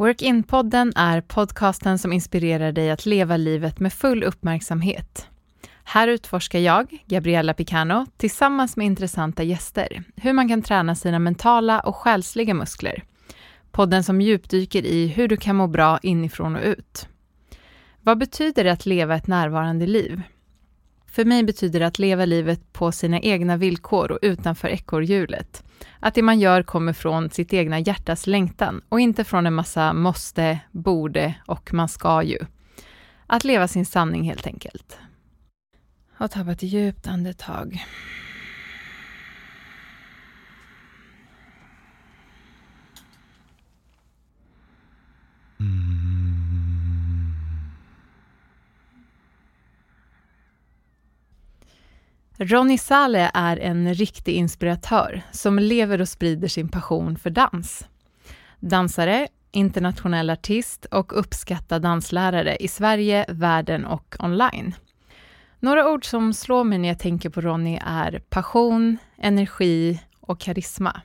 Work-in-podden är podcasten som inspirerar dig att leva livet med full uppmärksamhet. Här utforskar jag, Gabriella Picano, tillsammans med intressanta gäster, hur man kan träna sina mentala och själsliga muskler. Podden som djupdyker i hur du kan må bra inifrån och ut. Vad betyder det att leva ett närvarande liv? För mig betyder det att leva livet på sina egna villkor och utanför ekorrhjulet. Att det man gör kommer från sitt egna hjärtas längtan och inte från en massa måste, borde och man ska ju. Att leva sin sanning helt enkelt. Och ta ett djupt andetag. Mm. Ronny Saleh är en riktig inspiratör som lever och sprider sin passion för dans. Dansare, internationell artist och uppskattad danslärare i Sverige, världen och online. Några ord som slår mig när jag tänker på Ronny är passion, energi och karisma.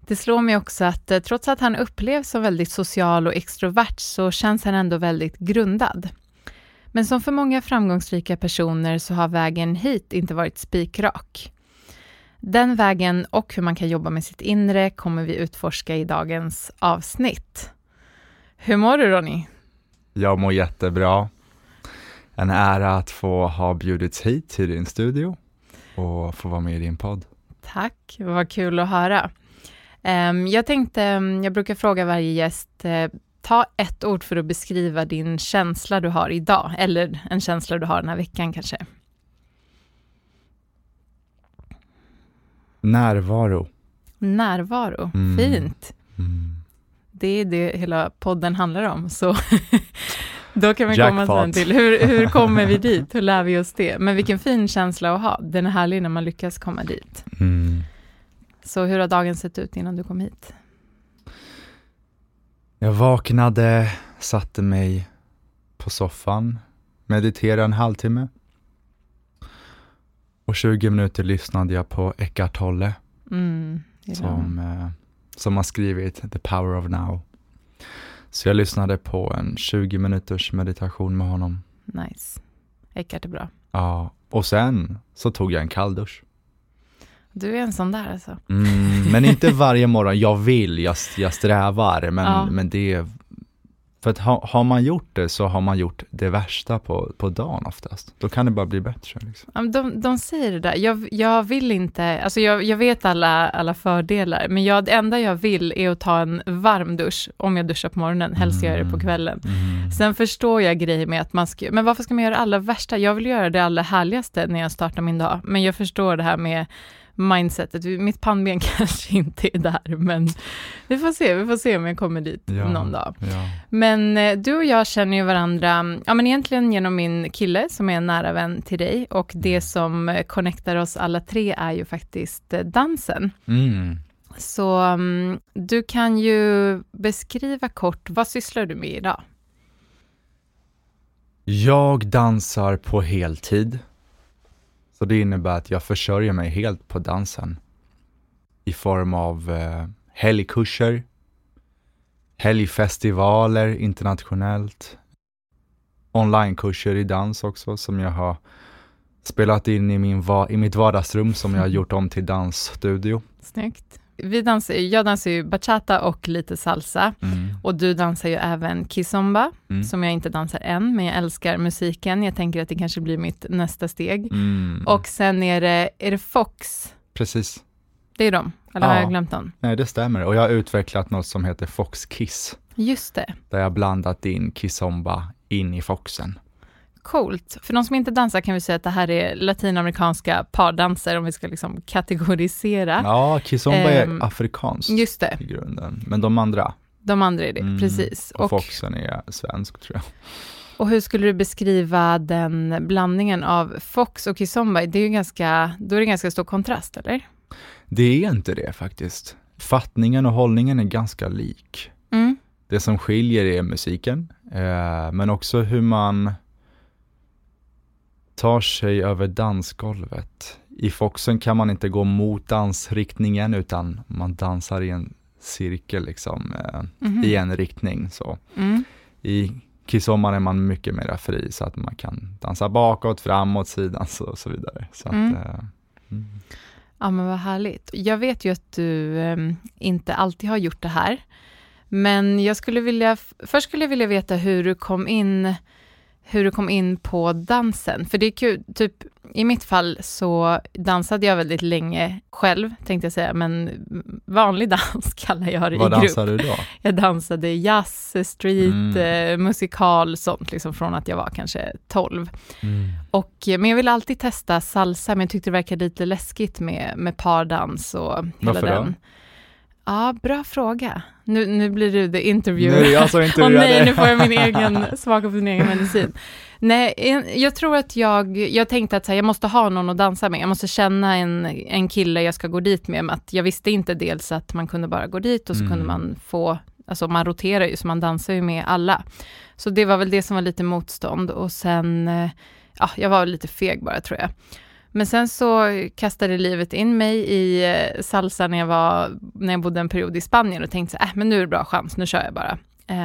Det slår mig också att eh, trots att han upplevs som väldigt social och extrovert så känns han ändå väldigt grundad. Men som för många framgångsrika personer så har vägen hit inte varit spikrak. Den vägen och hur man kan jobba med sitt inre kommer vi utforska i dagens avsnitt. Hur mår du Ronny? Jag mår jättebra. En ära att få ha bjudits hit till din studio och få vara med i din podd. Tack, vad kul att höra. Ehm, jag tänkte, jag brukar fråga varje gäst, eh, ta ett ord för att beskriva din känsla du har idag, eller en känsla du har den här veckan kanske. Närvaro. Närvaro, Mm. fint. Mm. Det är det hela podden handlar om, så då kan vi komma Jackpot. sen till hur, hur kommer vi dit, hur lär vi oss det? Men vilken fin känsla att ha, den är härlig när man lyckas komma dit. Mm. Så hur har dagen sett ut innan du kom hit? Jag vaknade, satte mig på soffan, mediterade en halvtimme. Och 20 minuter lyssnade jag på Eckart Tolle Mm, som, eh, som har skrivit The Power of Now. Så jag lyssnade på en 20 minuters meditation med honom. Nice. Eckart är bra. Ja, och sen så tog jag en kalldusch. Du är en sån där alltså. Mm, men inte varje morgon, jag vill, jag, jag strävar, men, Ja. men det är, för att ha, har man gjort det så har man gjort det värsta på, på dagen oftast. Då kan det bara bli bättre. Liksom. De, de säger det där, jag, jag vill inte, alltså jag, jag vet alla, alla fördelar, men jag, det enda jag vill är att ta en varm dusch, om jag duschar på morgonen, helst gör jag det på Mm. kvällen. Mm. Sen förstår jag grejer med att man ska, men varför ska man göra det allra värsta? Jag vill göra det allra härligaste när jag startar min dag, men jag förstår det här med mindsetet, mitt pannben kanske inte är där, men vi får se, vi får se om jag kommer dit Ja. någon dag. Ja. Men eh, du och jag känner ju varandra, ja men egentligen genom min kille som är en nära vän till dig och det som eh, connectar oss alla tre är ju faktiskt eh, dansen. Mm. Så mm, du kan ju beskriva kort, vad sysslar du med idag? Jag dansar på heltid. Så det innebär att jag försörjer mig helt på dansen. I form av eh, helgkurser, helgfestivaler internationellt, onlinekurser i dans också som jag har spelat in i, min va- i mitt vardagsrum som jag har gjort om till dansstudio. Snyggt. Vi dansar, jag dansar ju bachata och lite salsa Mm. och du dansar ju även kizomba Mm. som jag inte dansar än, men jag älskar musiken. Jag tänker att det kanske blir mitt nästa steg. Mm. Och sen är det, är det Fox, Precis. det är de, eller har Ja. jag glömt dem? Nej, det stämmer. Och jag har utvecklat något som heter Fox Kiss. Just det, Där jag blandat in kizomba in i foxen. Coolt. För de som inte dansar kan vi säga att det här är latinamerikanska pardanser, om vi ska liksom kategorisera. Ja, kizomba Ehm, är afrikanskt Just det, i grunden. Men de andra, de andra är det, Mm, precis. och, Och, foxen är svensk tror jag. och hur skulle du beskriva den blandningen av Fox och kizomba? Det är ju ganska, då är det ganska stor kontrast, eller? Det är inte det faktiskt. Fattningen och hållningen är ganska lik. Mm. Det som skiljer är musiken, eh, men också hur man tar sig över dansgolvet. I foxen kan man inte gå mot dansriktningen utan man dansar i en cirkel liksom eh, Mhm. i en riktning. Så Mm. i Kizomba är man mycket mer fri så att man kan dansa bakåt, framåt, sidan så, och så vidare. Så att, Mm. eh, mm. Ja, men vad härligt. Jag vet ju att du eh, inte alltid har gjort det här, men jag skulle vilja, först skulle jag vilja veta hur du kom in, hur du kom in på dansen. För det är kul, typ i mitt fall så dansade jag väldigt länge själv, tänkte jag säga, men vanlig dans kallar jag det i Vad grupp. dansar du då? Jag dansade jazz, street, Mm. eh, musikal, sånt, liksom från att jag var kanske 12. Mm. Och, eh, men jag ville alltid testa salsa, men jag tyckte det verkade lite läskigt med, med pardans och hela Varför då? Ja, bra fråga. Nu, nu blir du the interviewer. Nu är jag som Åh intervjuar nej, nu får jag min egen, smaka på min egen medicin. Nej, jag tror att jag, jag tänkte att så här, jag måste ha någon att dansa med. Jag måste känna en, en kille jag ska gå dit med. med att jag visste inte dels att man kunde bara gå dit och så Mm. kunde man få, alltså man roterar ju så man dansar ju med alla. Så det var väl det som var lite motstånd och sen, eh, ja, jag var lite feg bara tror jag. Men sen så kastade livet in mig i eh, salsa när jag, var, när jag bodde en period i Spanien och tänkte så här, äh, men nu är det bra chans, nu kör jag bara.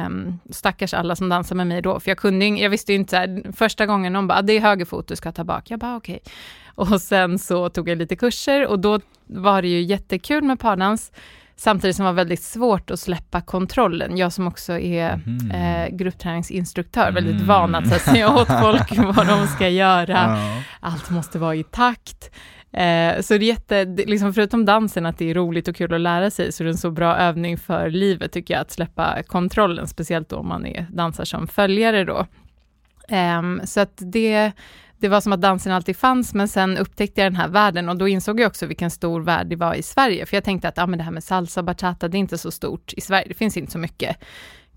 Um, stackars alla som dansar med mig då, för jag kunde jag visste ju inte här, första gången någon bara, ah, det är höger fot du ska ta bak, jag bara okej. Och sen så tog jag lite kurser och då var det ju jättekul med pardans, samtidigt som det var väldigt svårt att släppa kontrollen. Jag som också är Mhm. eh, gruppträningsinstruktör, väldigt Mm. van att här, säga åt folk vad de ska göra Ja. allt måste vara i takt. Eh, så det är jätte, liksom förutom dansen, att det är roligt och kul att lära sig, så är det en så bra övning för livet tycker jag, att släppa kontrollen, speciellt om man är dansar som följare då. Ehm, så att det, det var som att dansen alltid fanns, men sen upptäckte jag den här världen och då insåg jag också vilken stor värld det var i Sverige, för jag tänkte att ah, men det här med salsa, bachata, det är inte så stort i Sverige, det finns inte så mycket.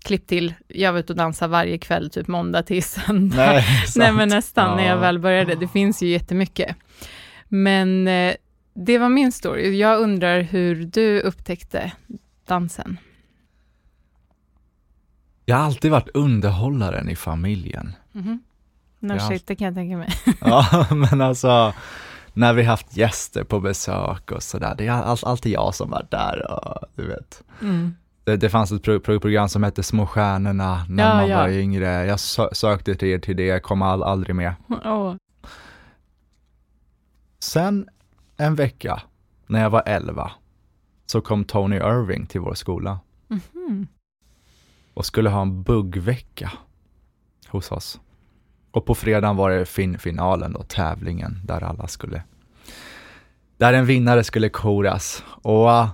Klipp till, jag var ute och dansade varje kväll, typ måndag till söndag. Nej, Nej men nästan, när jag Ja. väl började. Det finns ju jättemycket. Men eh, det var min story. Jag undrar hur du upptäckte dansen. Jag har alltid varit underhållaren i familjen. Mhm. No shit, det kan jag tänka mig. Ja, men alltså när vi haft gäster på besök och sådär, det är all, alltid jag som varit där och du vet. Mm. Det, det fanns ett pro, pro, program som hette Små stjärnorna när Ja, man ja. var yngre. Jag sö, sökte till, till det, kom all, aldrig med. Åh. Sen en vecka, när jag var 11, så kom Tony Irving till vår skola Mhm. och skulle ha en buggvecka hos oss. Och på fredagen var det fin finalen då, tävlingen där alla skulle, där en vinnare skulle koras. Och uh,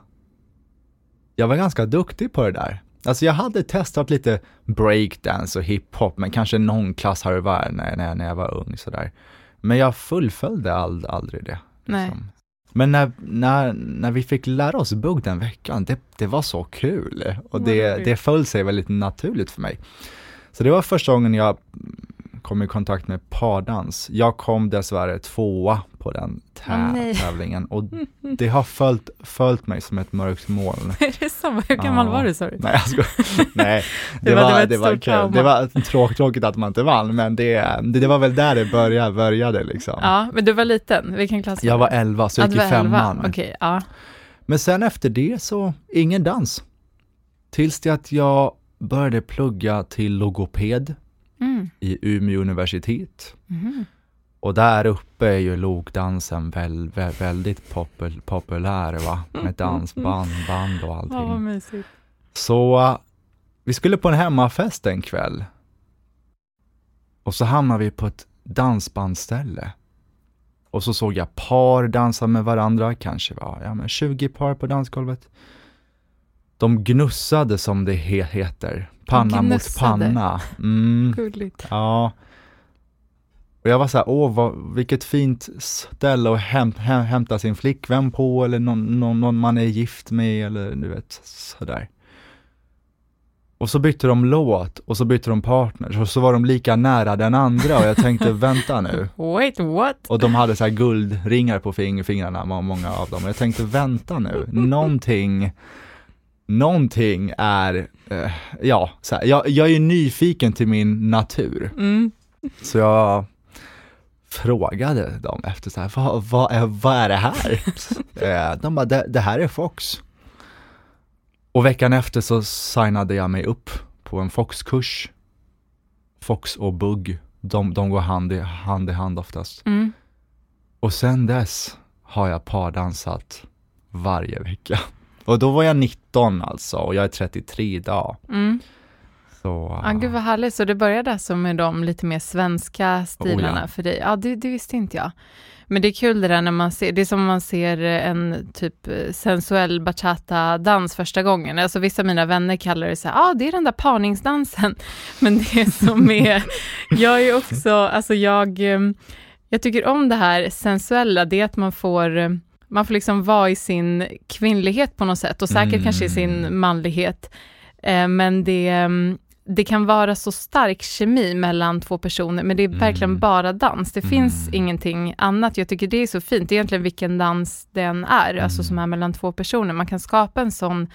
jag var ganska duktig på det där. Alltså jag hade testat lite breakdance och hiphop, men kanske någon klass här och var när, när, när jag var ung sådär. Men jag fullföljde ald, aldrig det. Nej. liksom. Men när, när, när vi fick lära oss bugg den veckan, det, det var så kul. Och det, det föll sig väldigt naturligt för mig. Så det var första gången jag kom i kontakt med pardans. Jag kom dessvärre tvåa på den tä- nej. tävlingen och det har följt, följt mig som ett mörkt moln. Är det så? Hur gammal Ja. var du sa du? Nej, jag skojar. Nej, det, Det var- var, det var det var, stort kul. trauma. Det var tråk, tråkigt att man inte vann, men det, det, det var väl där det började, började liksom. Ja, men du var liten. Vilken klass Jag var? 11, så Ja, jag gick i var elva. femman. Okej, ja. Men sen efter det så, ingen dans. Tills det att jag började plugga till logoped Mm. i Umeå universitet. Mhm. Och där uppe är ju logdansen väl, väl, väldigt popul, populär va, med dansband, band och Ja, allting. mysigt. Så vi skulle på en hemmafest en kväll. Och så hamnade vi på ett dansbandställe. Och så såg jag par dansa med varandra, kanske var ja, men 20 par på dansgolvet. De gnussade som det he heter, panna mot panna. Mm. Gulligt. Ja. Och jag var så här, åh, vad, vilket fint ställe att häm, häm, hämta sin flickvän på eller någon, någon, någon man är gift med eller du vet, sådär. Och så bytte de låt och så bytte de partner och så var de lika nära den andra och jag tänkte, vänta nu. Wait, what? Och de hade så här guldringar på fing fingrarna, må- många av dem. Och jag tänkte, vänta nu, någonting, någonting är, eh, ja, här, jag, jag är nyfiken till min natur. Mm. Så jag frågade dem efter så här, vad, vad, är, vad är det här? Eh, De bara, det, det här är Fox. Och veckan efter så signade jag mig upp på en Fox-kurs. Fox och bugg, de, de går hand i, hand i hand oftast. Mm. Och sen dess har jag pardansat varje vecka. Och då var jag 19 alltså och jag är 33 idag. Mm. Så, Ja, gud vad härligt. Så det började alltså med de lite mer svenska stilarna Oh, ja. för dig? Ja, det, det visste inte jag. Men det är kul det där när man ser, det är som om man ser en typ sensuell bachata-dans första gången. Alltså vissa av mina vänner kallar det så här, ja ah, det är den där parningsdansen. Men det som är, jag är också, alltså jag, eh, jag tycker om det här sensuella, det är att man får eh, man får liksom vara i sin kvinnlighet på något sätt och säkert Mm. kanske i sin manlighet. Eh, men det, mm, det kan vara så stark kemi mellan två personer, men det är verkligen Mm. bara dans. Det finns Mm. ingenting annat. Jag tycker det är så fint, Det är egentligen vilken dans den är, alltså Mm. som är mellan två personer. Man kan skapa en sån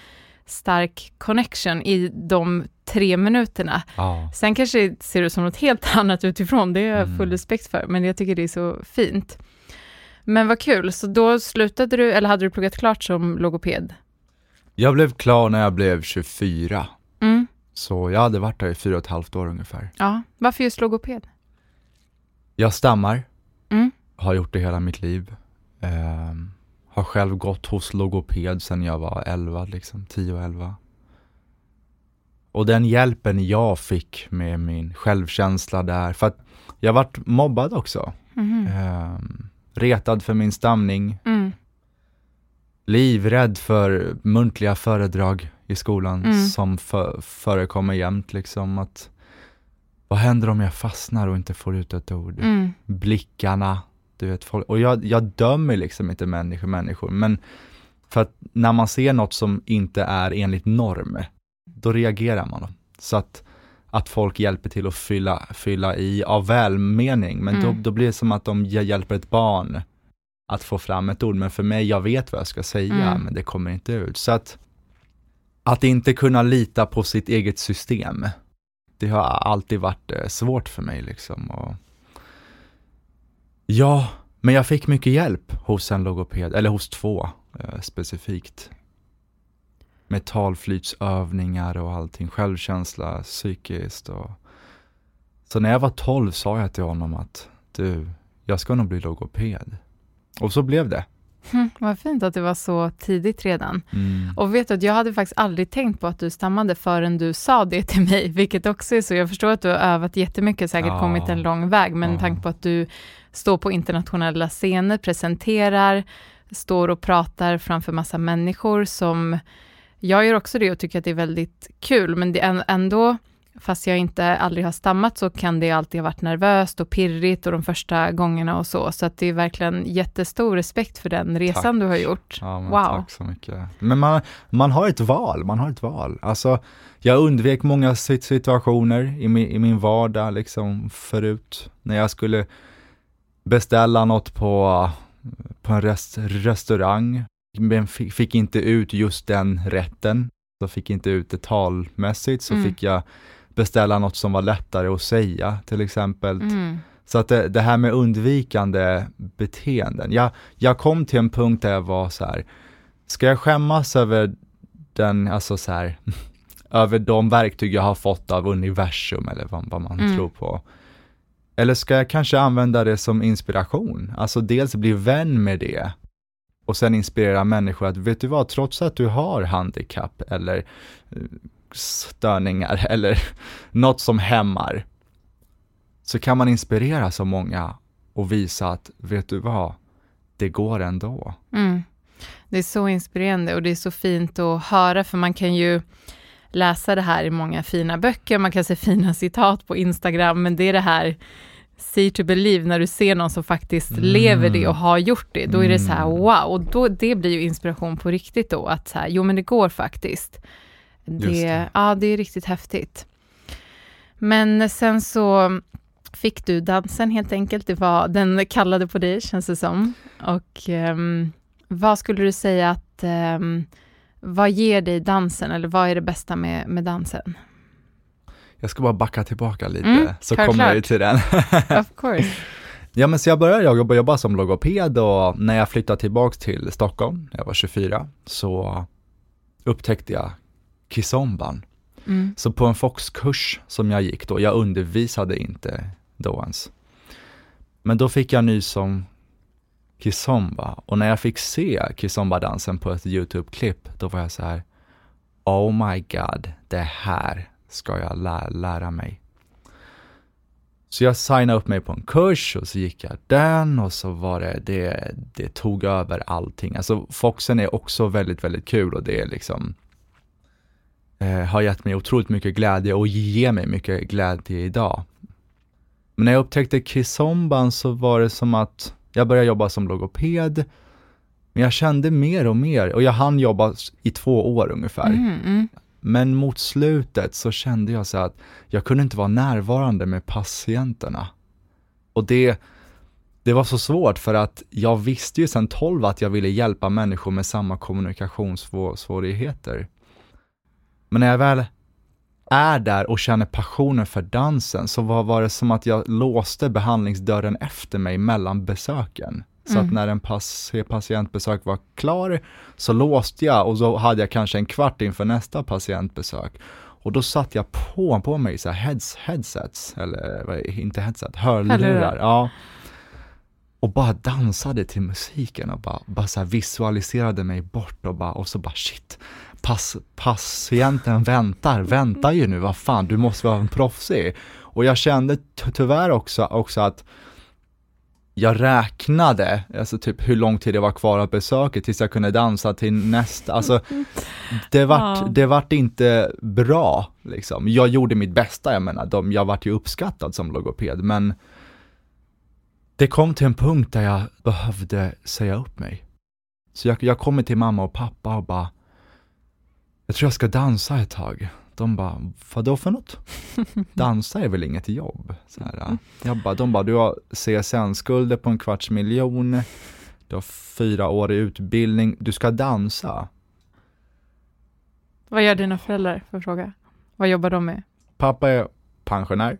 stark connection i de tre minuterna. ja. Sen kanske det ser ut som något helt annat utifrån, det har jag full Mm. respekt för, men jag tycker det är så fint. Men vad kul, så då slutade du, eller hade du pluggat klart som logoped? Jag blev klar när jag blev 24. Mm. Så jag hade varit där i fyra och ett halvt år ungefär. Ja, varför just logoped? Jag stammar, Mm. har gjort det hela mitt liv. Ehm, har själv gått hos logoped sedan jag var 11, liksom 10 och 11. Och den hjälpen jag fick med min självkänsla där, för att jag vart mobbad också. Mhm. Ehm, retad för min stamning, Mm. livrädd för muntliga föredrag i skolan Mm. som för, förekommer jämt liksom att vad händer om jag fastnar och inte får ut ett ord? Mm. Blickarna, du vet, folk, och jag, jag dömer liksom inte människor, människor, men för att när man ser något som inte är enligt norm, då reagerar man. Så att, att folk hjälper till att fylla, fylla i av välmening, men då, Mm. då blir det som att de hj- hjälper ett barn att få fram ett ord, men för mig, jag vet vad jag ska säga, Mm. men det kommer inte ut. Så att, att inte kunna lita på sitt eget system, det har alltid varit eh, svårt för mig liksom. Och... Ja, men jag fick mycket hjälp hos en logoped, eller hos två eh, specifikt. Med talflytsövningar och allting, självkänsla, psykiskt och... Så när jag var 12 sa jag till honom att du, jag ska nog bli logoped. Och så blev det. Hm, vad fint att det var så tidigt redan. Mm. Och vet du att jag hade faktiskt aldrig tänkt på att du stammade förrän du sa det till mig, vilket också är så. Jag förstår att du har övat jättemycket, säkert Ja. kommit en lång väg, men med Ja. tanke på att du står på internationella scener, presenterar, står och pratar framför massa människor som jag gör också det och tycker att det är väldigt kul, men det är ändå, fast jag inte aldrig har stammat så kan det alltid ha varit nervöst och pirrigt och de första gångerna och så, så att det är verkligen jättestor respekt för den resan du har gjort. Ja, Wow. Tack så mycket. Men man, man har ett val, man har ett val. Alltså, jag undvek många sit- situationer i min, i min vardag liksom förut. När jag skulle beställa något på, på en rest, restaurang, men fick, inte ut just den rätten. Så fick inte ut det talmässigt, så Mm. fick jag beställa något som var lättare att säga till exempel. Mm. Så att det, det här med undvikande beteenden. Jag, jag kom till en punkt där jag var så här, ska jag skämmas över den, alltså så här, över de verktyg jag har fått av universum eller vad, vad man Mm. tror på? Eller ska jag kanske använda det som inspiration? Alltså dels bli vän med det och sen inspirera människor att, vet du vad, trots att du har handikapp eller eh, störningar eller något som hämmar, så kan man inspirera så många och visa att, vet du vad, det går ändå. Mm. Det är så inspirerande och det är så fint att höra, för man kan ju läsa det här i många fina böcker, man kan se fina citat på Instagram, men det är det här see to believe, när du ser någon som faktiskt Mm. lever det och har gjort det, då är det så här Mm. wow, och då, det blir ju inspiration på riktigt då, att så här, jo men det går faktiskt. Det, det. Ja, det är riktigt häftigt. Men sen så fick du dansen helt enkelt, det var, den kallade på dig känns det som. Och ehm, vad skulle du säga att, ehm, vad ger dig dansen, eller vad är det bästa med, med dansen? Jag ska bara backa tillbaka lite, Mm, så kommer jag till den. Of course. ja men så jag började jobba, jobba som logoped och när jag flyttade tillbaks till Stockholm, när jag var 24, så upptäckte jag kizomban. Mm. Så på en Fox-kurs som jag gick då, jag undervisade inte då ens. Men då fick jag nys om kizomba och när jag fick se kizomba-dansen på ett YouTube-klipp, då var jag så här, oh my god, det här ska jag lä lära mig. Så jag signade upp mig på en kurs och så gick jag den och så var det, det, det tog över allting. Alltså Foxen är också väldigt, väldigt kul och det är liksom eh, har gett mig otroligt mycket glädje och ger mig mycket glädje idag. Men när jag upptäckte kizomban så var det som att jag började jobba som logoped, men jag kände mer och mer, och jag hann jobba i två år ungefär. Mm, mm. Men mot slutet så kände jag så att jag kunde inte vara närvarande med patienterna. Och det, det var så svårt för att jag visste ju sedan 12 att jag ville hjälpa människor med samma kommunikationssvårigheter. Men när jag väl är där och känner passionen för dansen så var, var det som att jag låste behandlingsdörren efter mig mellan besöken. Så Mm. att när en pass, patientbesök var klar så låste jag och så hade jag kanske en kvart inför nästa patientbesök. Och då satt jag på, på mig så här heads, headsets, eller inte headset, hörlurar. Hörlurar. Ja. Och bara dansade till musiken och bara, bara så visualiserade mig bort och bara, och så bara shit, pass, patienten väntar, väntar ju nu, vad fan, du måste vara en proffsig. Och jag kände ty- tyvärr också, också att jag räknade, alltså typ hur lång tid det var kvar av besöket tills jag kunde dansa till nästa, alltså det vart, Ja. det vart inte bra liksom. Jag gjorde mitt bästa, jag menar, de, jag vart ju uppskattad som logoped, men det kom till en punkt där jag behövde säga upp mig. Så jag, jag kommer till mamma och pappa och bara, jag tror jag ska dansa ett tag. De bara, vadå för något? Dansa är väl inget jobb? Så här, ja. jag bara, de bara, du har CSN-skulder på en kvarts miljon, du har fyra år i utbildning, du ska dansa. Vad gör dina föräldrar, för fråga? Vad jobbar de med? Pappa är pensionär,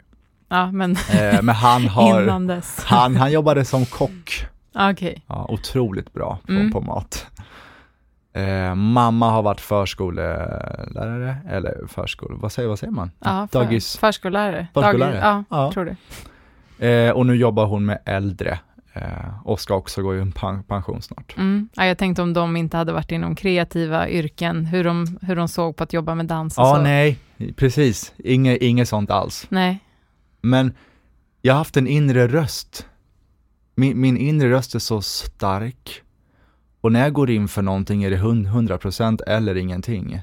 Ja, men eh, men han har, innan dess. han, han jobbade som kock. Ah, Okej. Ja, otroligt bra på, Mm. på mat. Eh, mamma har varit förskolelärare, eller förskole, vad säger, vad säger man? Ja, för, Dagis. Förskollärare. Förskollärare. Dagis, ja, Ja. tror det. Eh, och nu jobbar hon med äldre eh, och ska också gå i en pen- pension snart. Mm. Ja, jag tänkte om de inte hade varit inom kreativa yrken, hur de, hur de såg på att jobba med dans och Ja, så. nej, precis. Inge, inget sånt alls. Nej. Men jag har haft en inre röst. Min, min inre röst är så stark. Och när jag går in för någonting är det hund- 100% eller ingenting.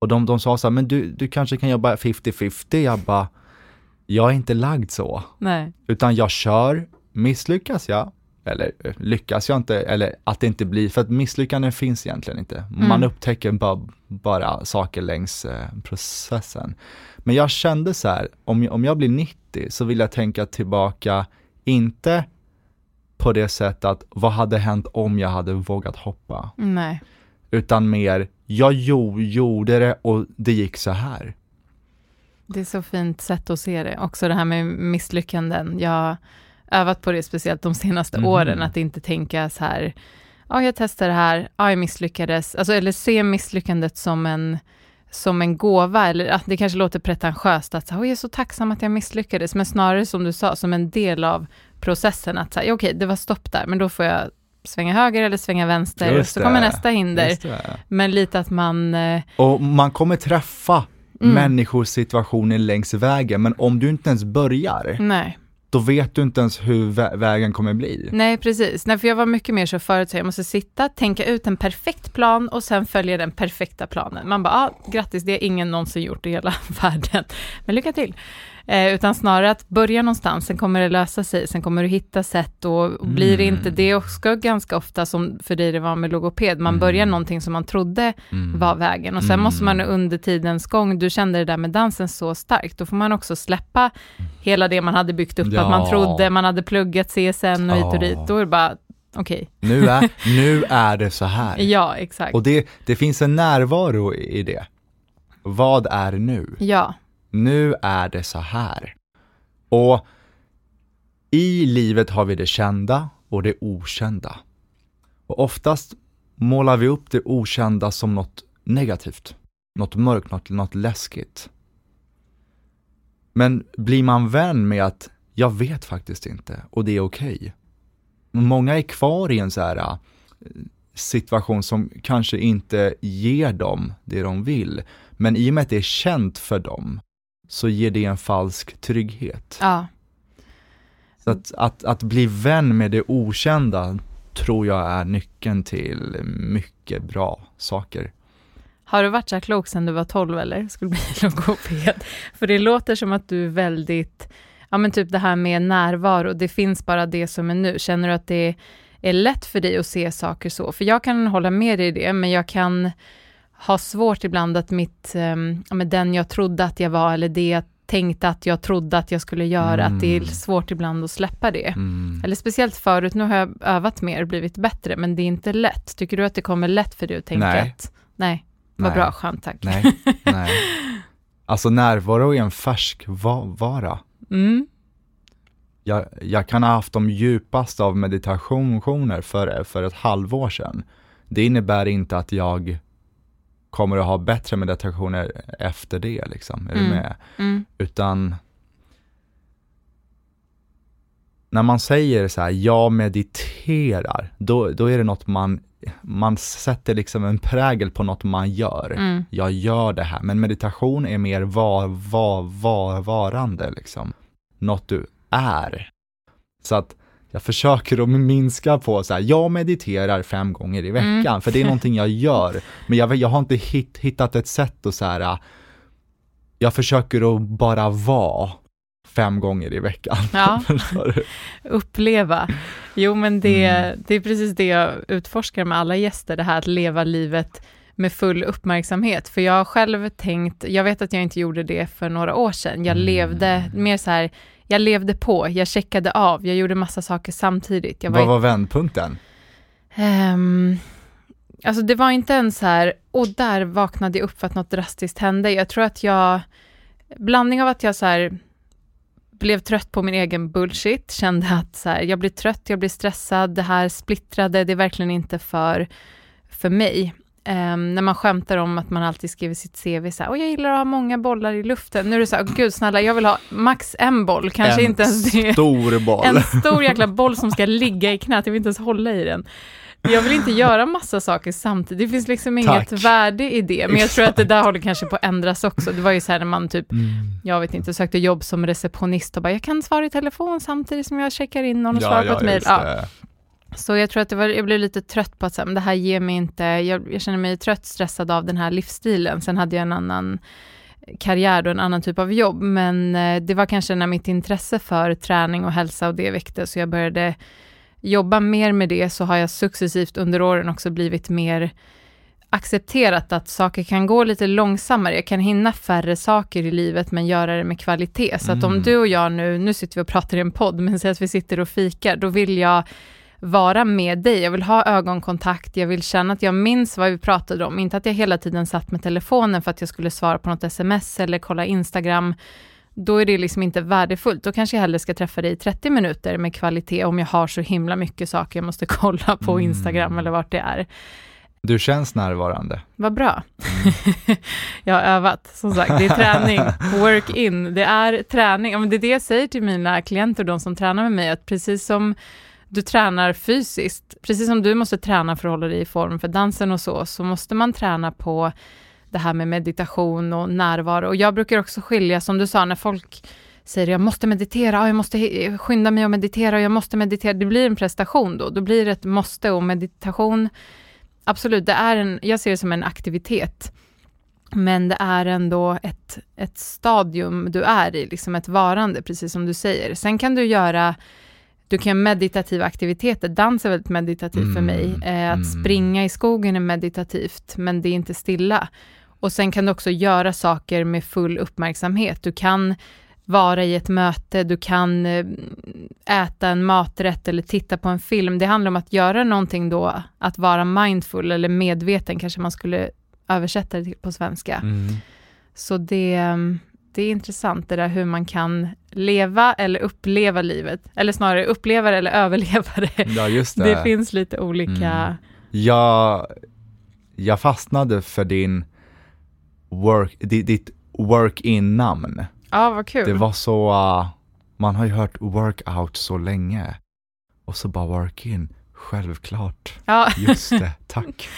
Och de, de sa så här, men du, du kanske kan jobba 50-50. Jag bara, jag är inte lagd så. Nej. Utan jag kör, misslyckas jag, eller eh, lyckas jag inte, eller att det inte blir, för att misslyckanden finns egentligen inte. Man Mm. upptäcker bara, bara saker längs eh, processen. Men jag kände så här, om jag, om jag blir 90 så vill jag tänka tillbaka, inte på det sättet att vad hade hänt om jag hade vågat hoppa? Nej. Utan mer, jag jo, gjorde det och det gick så här. Det är så fint sätt att se det. Också det här med misslyckanden. Jag har övat på det speciellt de senaste Mhm. åren, att inte tänka så här, ja, jag testar det här, ja, jag misslyckades. Alltså, eller se misslyckandet som en, som en gåva, eller det kanske låter pretentiöst att säga, jag är så tacksam att jag misslyckades, men snarare som du sa, som en del av processen, att säga, okej, det var stopp där, men då får jag svänga höger eller svänga vänster, Just så kommer nästa hinder. Men lite att man, eh, Och man kommer träffa Mm. människors situationer längs vägen, men om du inte ens börjar, nej, då vet du inte ens hur vä- vägen kommer bli. Nej, precis. Nej, för jag var mycket mer så förut, så jag måste sitta, tänka ut en perfekt plan och sen följa den perfekta planen. Man bara, ah, grattis, det har ingen någonsin gjort i hela världen, men lycka till. Eh, utan snarare att börja någonstans, sen kommer det lösa sig, sen kommer du hitta sätt och, och blir det Mm. inte det, och ska ganska ofta som för dig det var med logoped, man Mm. börjar någonting som man trodde Mm. var vägen och sen Mm. måste man under tidens gång, du kände det där med dansen så starkt, då får man också släppa hela det man hade byggt upp, att Ja. man trodde, man hade pluggat CSN och hit och dit, då är det bara, okej, Nu, är, nu är det så här. ja exakt, Och det, det finns en närvaro i det. Vad är nu? ja, nu är det så här. Och i livet har vi det kända och det okända. Och oftast målar vi upp det okända som något negativt. något mörkt, något, något läskigt. Men blir man vän med att jag vet faktiskt inte och det är okej. Okay. Många är kvar i en så här eh, situation som kanske inte ger dem det de vill. Men i och med att det är känt för dem så ger det en falsk trygghet. Ja. Så att, att, att bli vän med det okända tror jag är nyckeln till mycket bra saker. Har du varit så här klok sedan du var 12 eller? Skulle bli logoped? För det låter som att du är väldigt, ja men typ det här med närvaro, det finns bara det som är nu. Känner du att det är lätt för dig att se saker så? För jag kan hålla med dig i det, men jag kan ha svårt ibland att mitt, um, ja, men den jag trodde att jag var, eller det jag tänkte att jag trodde att jag skulle göra, mm. att det är mm. svårt ibland att släppa det. Mm. Eller speciellt förut, nu har jag övat mer och blivit bättre, men det är inte lätt. Tycker du att det kommer lätt för dig att tänka nej. att, nej, vad bra, skönt tack. Nej, nej. Alltså närvaro är en färskvara. Mm. Jag, jag kan ha haft de djupaste av meditationer för, för ett halvår sedan. Det innebär inte att jag kommer att ha bättre meditationer efter det, liksom. Är mm. du med? Mm. Utan när man säger så här, jag mediterar, då, då är det något man, man sätter liksom en prägel på något man gör. Mm. Jag gör det här, men meditation är mer var, var, var, varande liksom. Något du är. Så att jag försöker att minska på så här, jag mediterar fem gånger i veckan, mm. för det är någonting jag gör. Men jag, jag har inte hit, hittat ett sätt att så här, jag försöker att bara vara fem gånger i veckan. Ja. Uppleva. Jo, men det, mm. det är precis det jag utforskar med alla gäster, det här att leva livet med full uppmärksamhet. För jag har själv tänkt, jag vet att jag inte gjorde det för några år sedan. Jag mm. levde mer så här, jag levde på, jag checkade av, jag gjorde massa saker samtidigt. Jag var Vad var vändpunkten? Um, alltså det var inte ens så här, och där vaknade jag upp för att något drastiskt hände. Jag tror att jag, blandning av att jag så här, blev trött på min egen bullshit, kände att så här, jag blir trött, jag blir stressad, det här splittrade, det är verkligen inte för, för mig. Um, när man skämtar om att man alltid skriver sitt CV så här, jag gillar att ha många bollar i luften. Nu är det så här, gud snälla, jag vill ha max en boll, kanske en inte ens det. En stor boll. En stor jäkla boll som ska ligga i knät, jag vill inte ens hålla i den. Jag vill inte göra massa saker samtidigt, det finns liksom inget Tack. värde i det, men jag tror att det där håller kanske på att ändras också. Det var ju så här när man typ, mm. jag vet inte, sökte jobb som receptionist och bara, jag kan svara i telefon samtidigt som jag checkar in någon och svarar ja, på ett mejl. Ja. Så jag tror att det var, jag blev lite trött på att säga, det här ger mig inte, jag, jag känner mig trött, stressad av den här livsstilen. Sen hade jag en annan karriär och en annan typ av jobb, men eh, det var kanske när mitt intresse för träning och hälsa och det väckte, så jag började jobba mer med det, så har jag successivt under åren också blivit mer accepterat att saker kan gå lite långsammare. Jag kan hinna färre saker i livet, men göra det med kvalitet. Så att om mm. du och jag nu, nu sitter vi och pratar i en podd, men säg att vi sitter och fikar, då vill jag vara med dig. Jag vill ha ögonkontakt, jag vill känna att jag minns vad vi pratade om. Inte att jag hela tiden satt med telefonen för att jag skulle svara på något sms eller kolla Instagram. Då är det liksom inte värdefullt. Då kanske jag hellre ska träffa dig i 30 minuter med kvalitet om jag har så himla mycket saker jag måste kolla på mm. Instagram eller vart det är. Du känns närvarande. Vad bra. Mm. jag har övat, som sagt, det är träning, work in, det är träning. det är det jag säger till mina klienter, de som tränar med mig, att precis som du tränar fysiskt, precis som du måste träna för att hålla dig i form för dansen och så, så måste man träna på det här med meditation och närvaro. Och jag brukar också skilja, som du sa, när folk säger jag måste meditera, ah, jag måste skynda mig att meditera, jag måste meditera, det blir en prestation då, då blir det ett måste och meditation, absolut, det är en, jag ser det som en aktivitet, men det är ändå ett, ett stadium du är i, liksom ett varande, precis som du säger. Sen kan du göra du kan göra meditativa aktiviteter. Dans är väldigt meditativt mm, för mig. Eh, att mm. springa i skogen är meditativt, men det är inte stilla. Och sen kan du också göra saker med full uppmärksamhet. Du kan vara i ett möte, du kan eh, äta en maträtt eller titta på en film. Det handlar om att göra någonting då, att vara mindful eller medveten, kanske man skulle översätta det på svenska. Mm. Så det, mm, det är intressant det där hur man kan leva eller uppleva livet, eller snarare uppleva det eller överleva det. Ja, just det. det finns lite olika... Mm. Jag, jag fastnade för din work, ditt, work-in-namn. Ja, vad kul. Det var så, uh, man har ju hört workout så länge. Och så bara work-in, självklart. Ja. Just det, tack.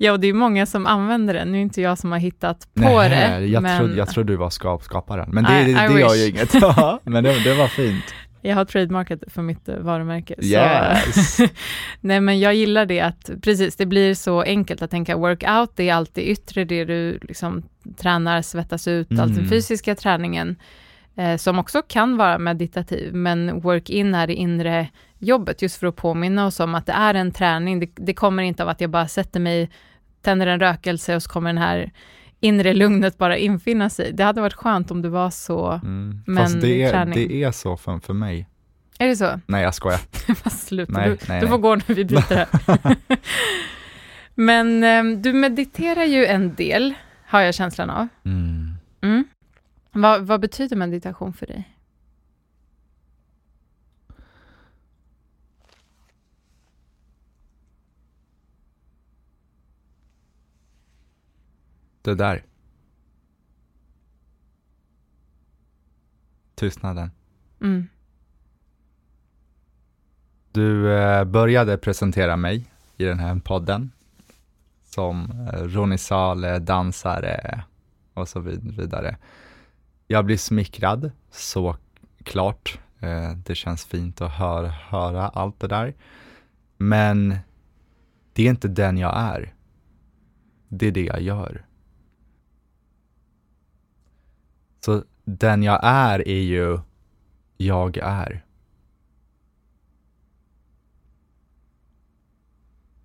Ja, och det är många som använder den. Nu är inte jag som har hittat på Nej, det. jag, men trodde, jag trodde du var skap, skaparen. Men det, I- det, I det gör ju inget. Ja, men det, det var fint. jag har trademarkat för mitt eh, varumärke. så- Yes. Nej, men jag gillar det att, precis, det blir så enkelt att tänka workout, det är alltid yttre, det du liksom tränar, svettas ut, Mm. allt den fysiska träningen, eh, som också kan vara meditativ, men work-in är det inre jobbet, just för att påminna oss om att det är en träning, det, det kommer inte av att jag bara sätter mig, tänder en rökelse och så kommer den här inre lugnet bara infinna sig. Det hade varit skönt om det var så. Mm. Men Fast det är, träning. det är så för, för mig. Är det så? Nej, jag skojar. Fast sluta, Nej, du, nej, du får nej. gå när vi byter här. Men eh, du mediterar ju en del, har jag känslan av. Mm. Mm. Vad, vad betyder meditation för dig? Det där. Tystnaden. Mm. Du eh, började presentera mig i den här podden som eh, Ronny Sale, dansare och så vid- vidare. Jag blir smickrad, så klart. Eh, det känns fint att höra, höra allt det där. Men det är inte den jag är. Det är det jag gör. Så den jag är är ju jag är.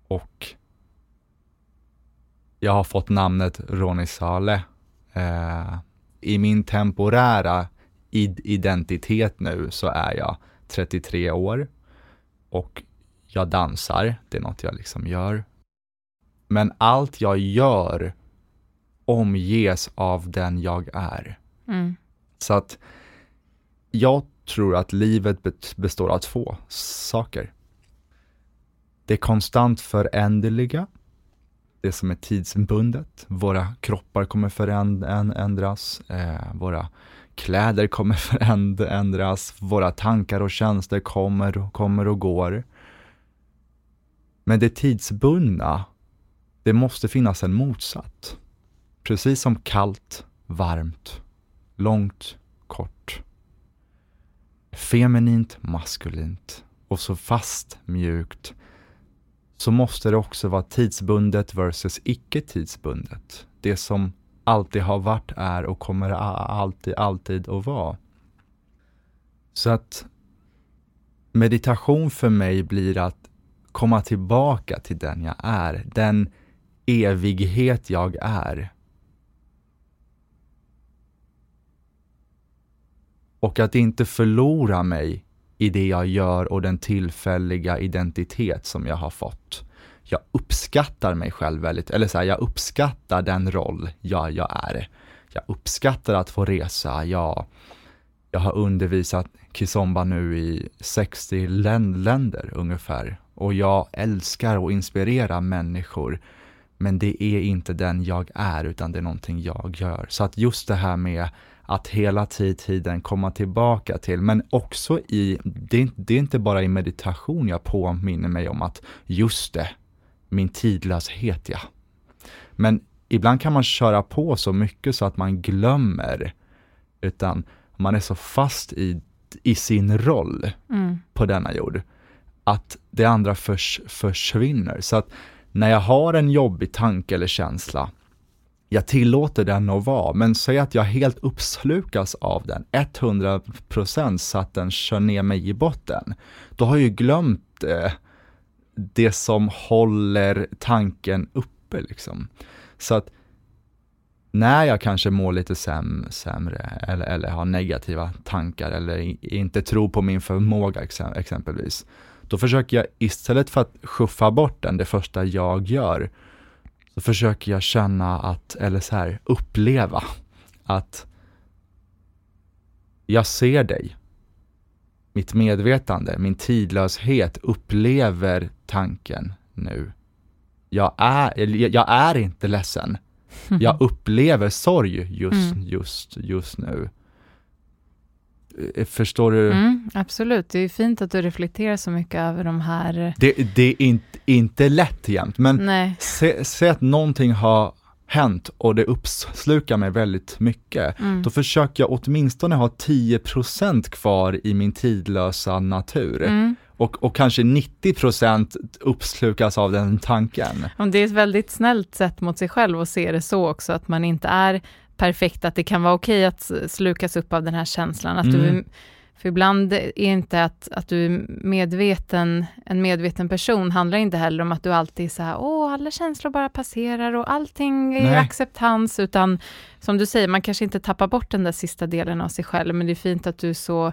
Och jag har fått namnet Ronny Sale. Eh, I min temporära id- identitet nu så är jag 33 år och jag dansar, det är något jag liksom gör. Men allt jag gör omges av den jag är. Mm. Så att jag tror att livet består av två saker. Det konstant föränderliga, det som är tidsbundet. Våra kroppar kommer förändras, eh, våra kläder kommer förändras, våra tankar och känslor kommer, kommer och går. Men det tidsbundna, det måste finnas en motsatt. Precis som kallt, varmt, långt, kort. Feminint, maskulint och så fast, mjukt. Så måste det också vara tidsbundet versus icke tidsbundet. Det som alltid har varit, är och kommer alltid, alltid att vara. Så att meditation för mig blir att komma tillbaka till den jag är, den evighet jag är. Och att inte förlora mig i det jag gör och den tillfälliga identitet som jag har fått. Jag uppskattar mig själv väldigt, eller så här, jag uppskattar den roll jag, jag är. Jag uppskattar att få resa, jag, jag har undervisat kizomba nu i 60 län- länder ungefär och jag älskar att inspirera människor men det är inte den jag är utan det är någonting jag gör. Så att just det här med att hela tid- tiden komma tillbaka till, men också i, det är, det är inte bara i meditation jag påminner mig om att just det, min tidlöshet ja. Men ibland kan man köra på så mycket så att man glömmer, utan man är så fast i, i sin roll Mm. på denna jord, att det andra förs, försvinner. Så att när jag har en jobbig tanke eller känsla, jag tillåter den att vara, men säg att jag helt uppslukas av den, 100% så att den kör ner mig i botten. Då har jag ju glömt eh, det som håller tanken uppe liksom. Så att när jag kanske mår lite säm, sämre eller, eller har negativa tankar eller inte tror på min förmåga exempelvis, då försöker jag istället för att skuffa bort den, det första jag gör, så försöker jag känna att, eller så här, uppleva att jag ser dig. Mitt medvetande, min tidlöshet upplever tanken nu. Jag är, jag är inte ledsen. Jag upplever sorg just, Mm. just, just nu. Eh, Förstår du? Mm, absolut, det är fint att du reflekterar så mycket över de här... Det, det är inte, inte lätt jämt, men se, se att någonting har hänt och det uppslukar mig väldigt mycket. Mm. Då försöker jag åtminstone ha 10% kvar i min tidlösa natur. Mm. Och, och kanske 90% uppslukas av den tanken. Det är ett väldigt snällt sätt mot sig själv att se det så också, att man inte är perfekt, att det kan vara okej att slukas upp av den här känslan. Att du, Mm. för ibland är inte att, att du är medveten, en medveten person handlar inte heller om att du alltid är så här, åh, alla känslor bara passerar och allting är Nej. acceptans, utan som du säger, man kanske inte tappar bort den där sista delen av sig själv, men det är fint att du är så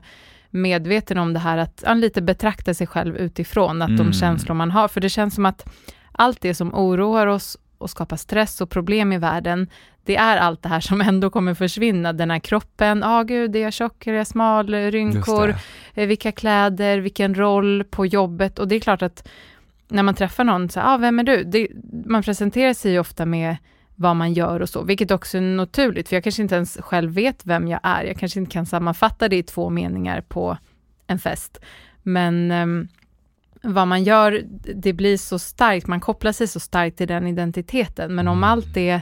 medveten om det här att ja, lite betrakta sig själv utifrån, att de Mm. känslor man har, för det känns som att allt det som oroar oss och skapar stress och problem i världen, det är allt det här som ändå kommer försvinna. Den här kroppen, ja ah, gud, är jag tjock, är jag smal, rynkor, vilka kläder, vilken roll på jobbet. Och det är klart att när man träffar någon, så ah, vem är du? Det, man presenterar sig ju ofta med vad man gör och så, vilket också är naturligt, för jag kanske inte ens själv vet vem jag är. Jag kanske inte kan sammanfatta det i två meningar på en fest. Men ehm, vad man gör, det blir så starkt, man kopplar sig så starkt till den identiteten. Men om Mm. allt det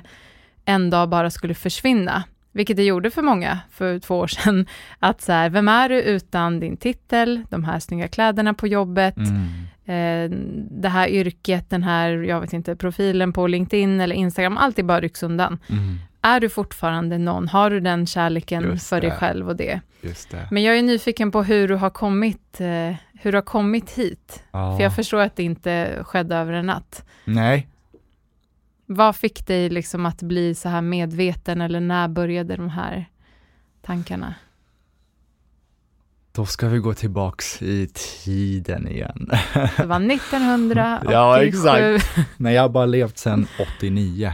en dag bara skulle försvinna, vilket det gjorde för många för två år sedan, att så här, vem är du utan din titel, de här snygga kläderna på jobbet, Mm. eh, det här yrket, den här, jag vet inte, profilen på LinkedIn eller Instagram, allt är bara rycks undan. Mm. Är du fortfarande någon? Har du den kärleken Just för dig det. själv och det? Just det. Men jag är nyfiken på hur du har kommit, eh, hur du har kommit hit. Ja. För jag förstår att det inte skedde över en natt. Nej, Vad fick dig liksom att bli så här medveten eller när började de här tankarna? då ska vi gå tillbaks i tiden igen. Det var 1987. Ja, exakt. Men jag har bara levt sedan 89.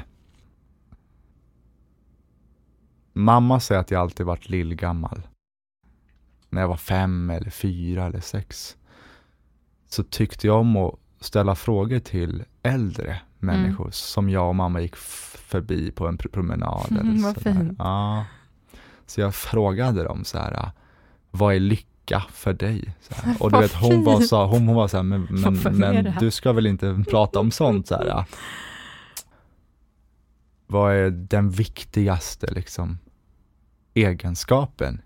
Mamma säger att jag alltid varit lillgammal. När jag var fem eller fyra eller sex. Så tyckte jag om att ställa frågor till äldre människor som jag och mamma gick förbi på en pr- promenad. Mm, eller vad fint. Ja. Så jag frågade dem så här, vad är lycka för dig? Och du vet, hon var, så, hon, hon var så här, men, men, men du ska väl inte prata om sånt? Så här. Vad är den viktigaste liksom, egenskapen?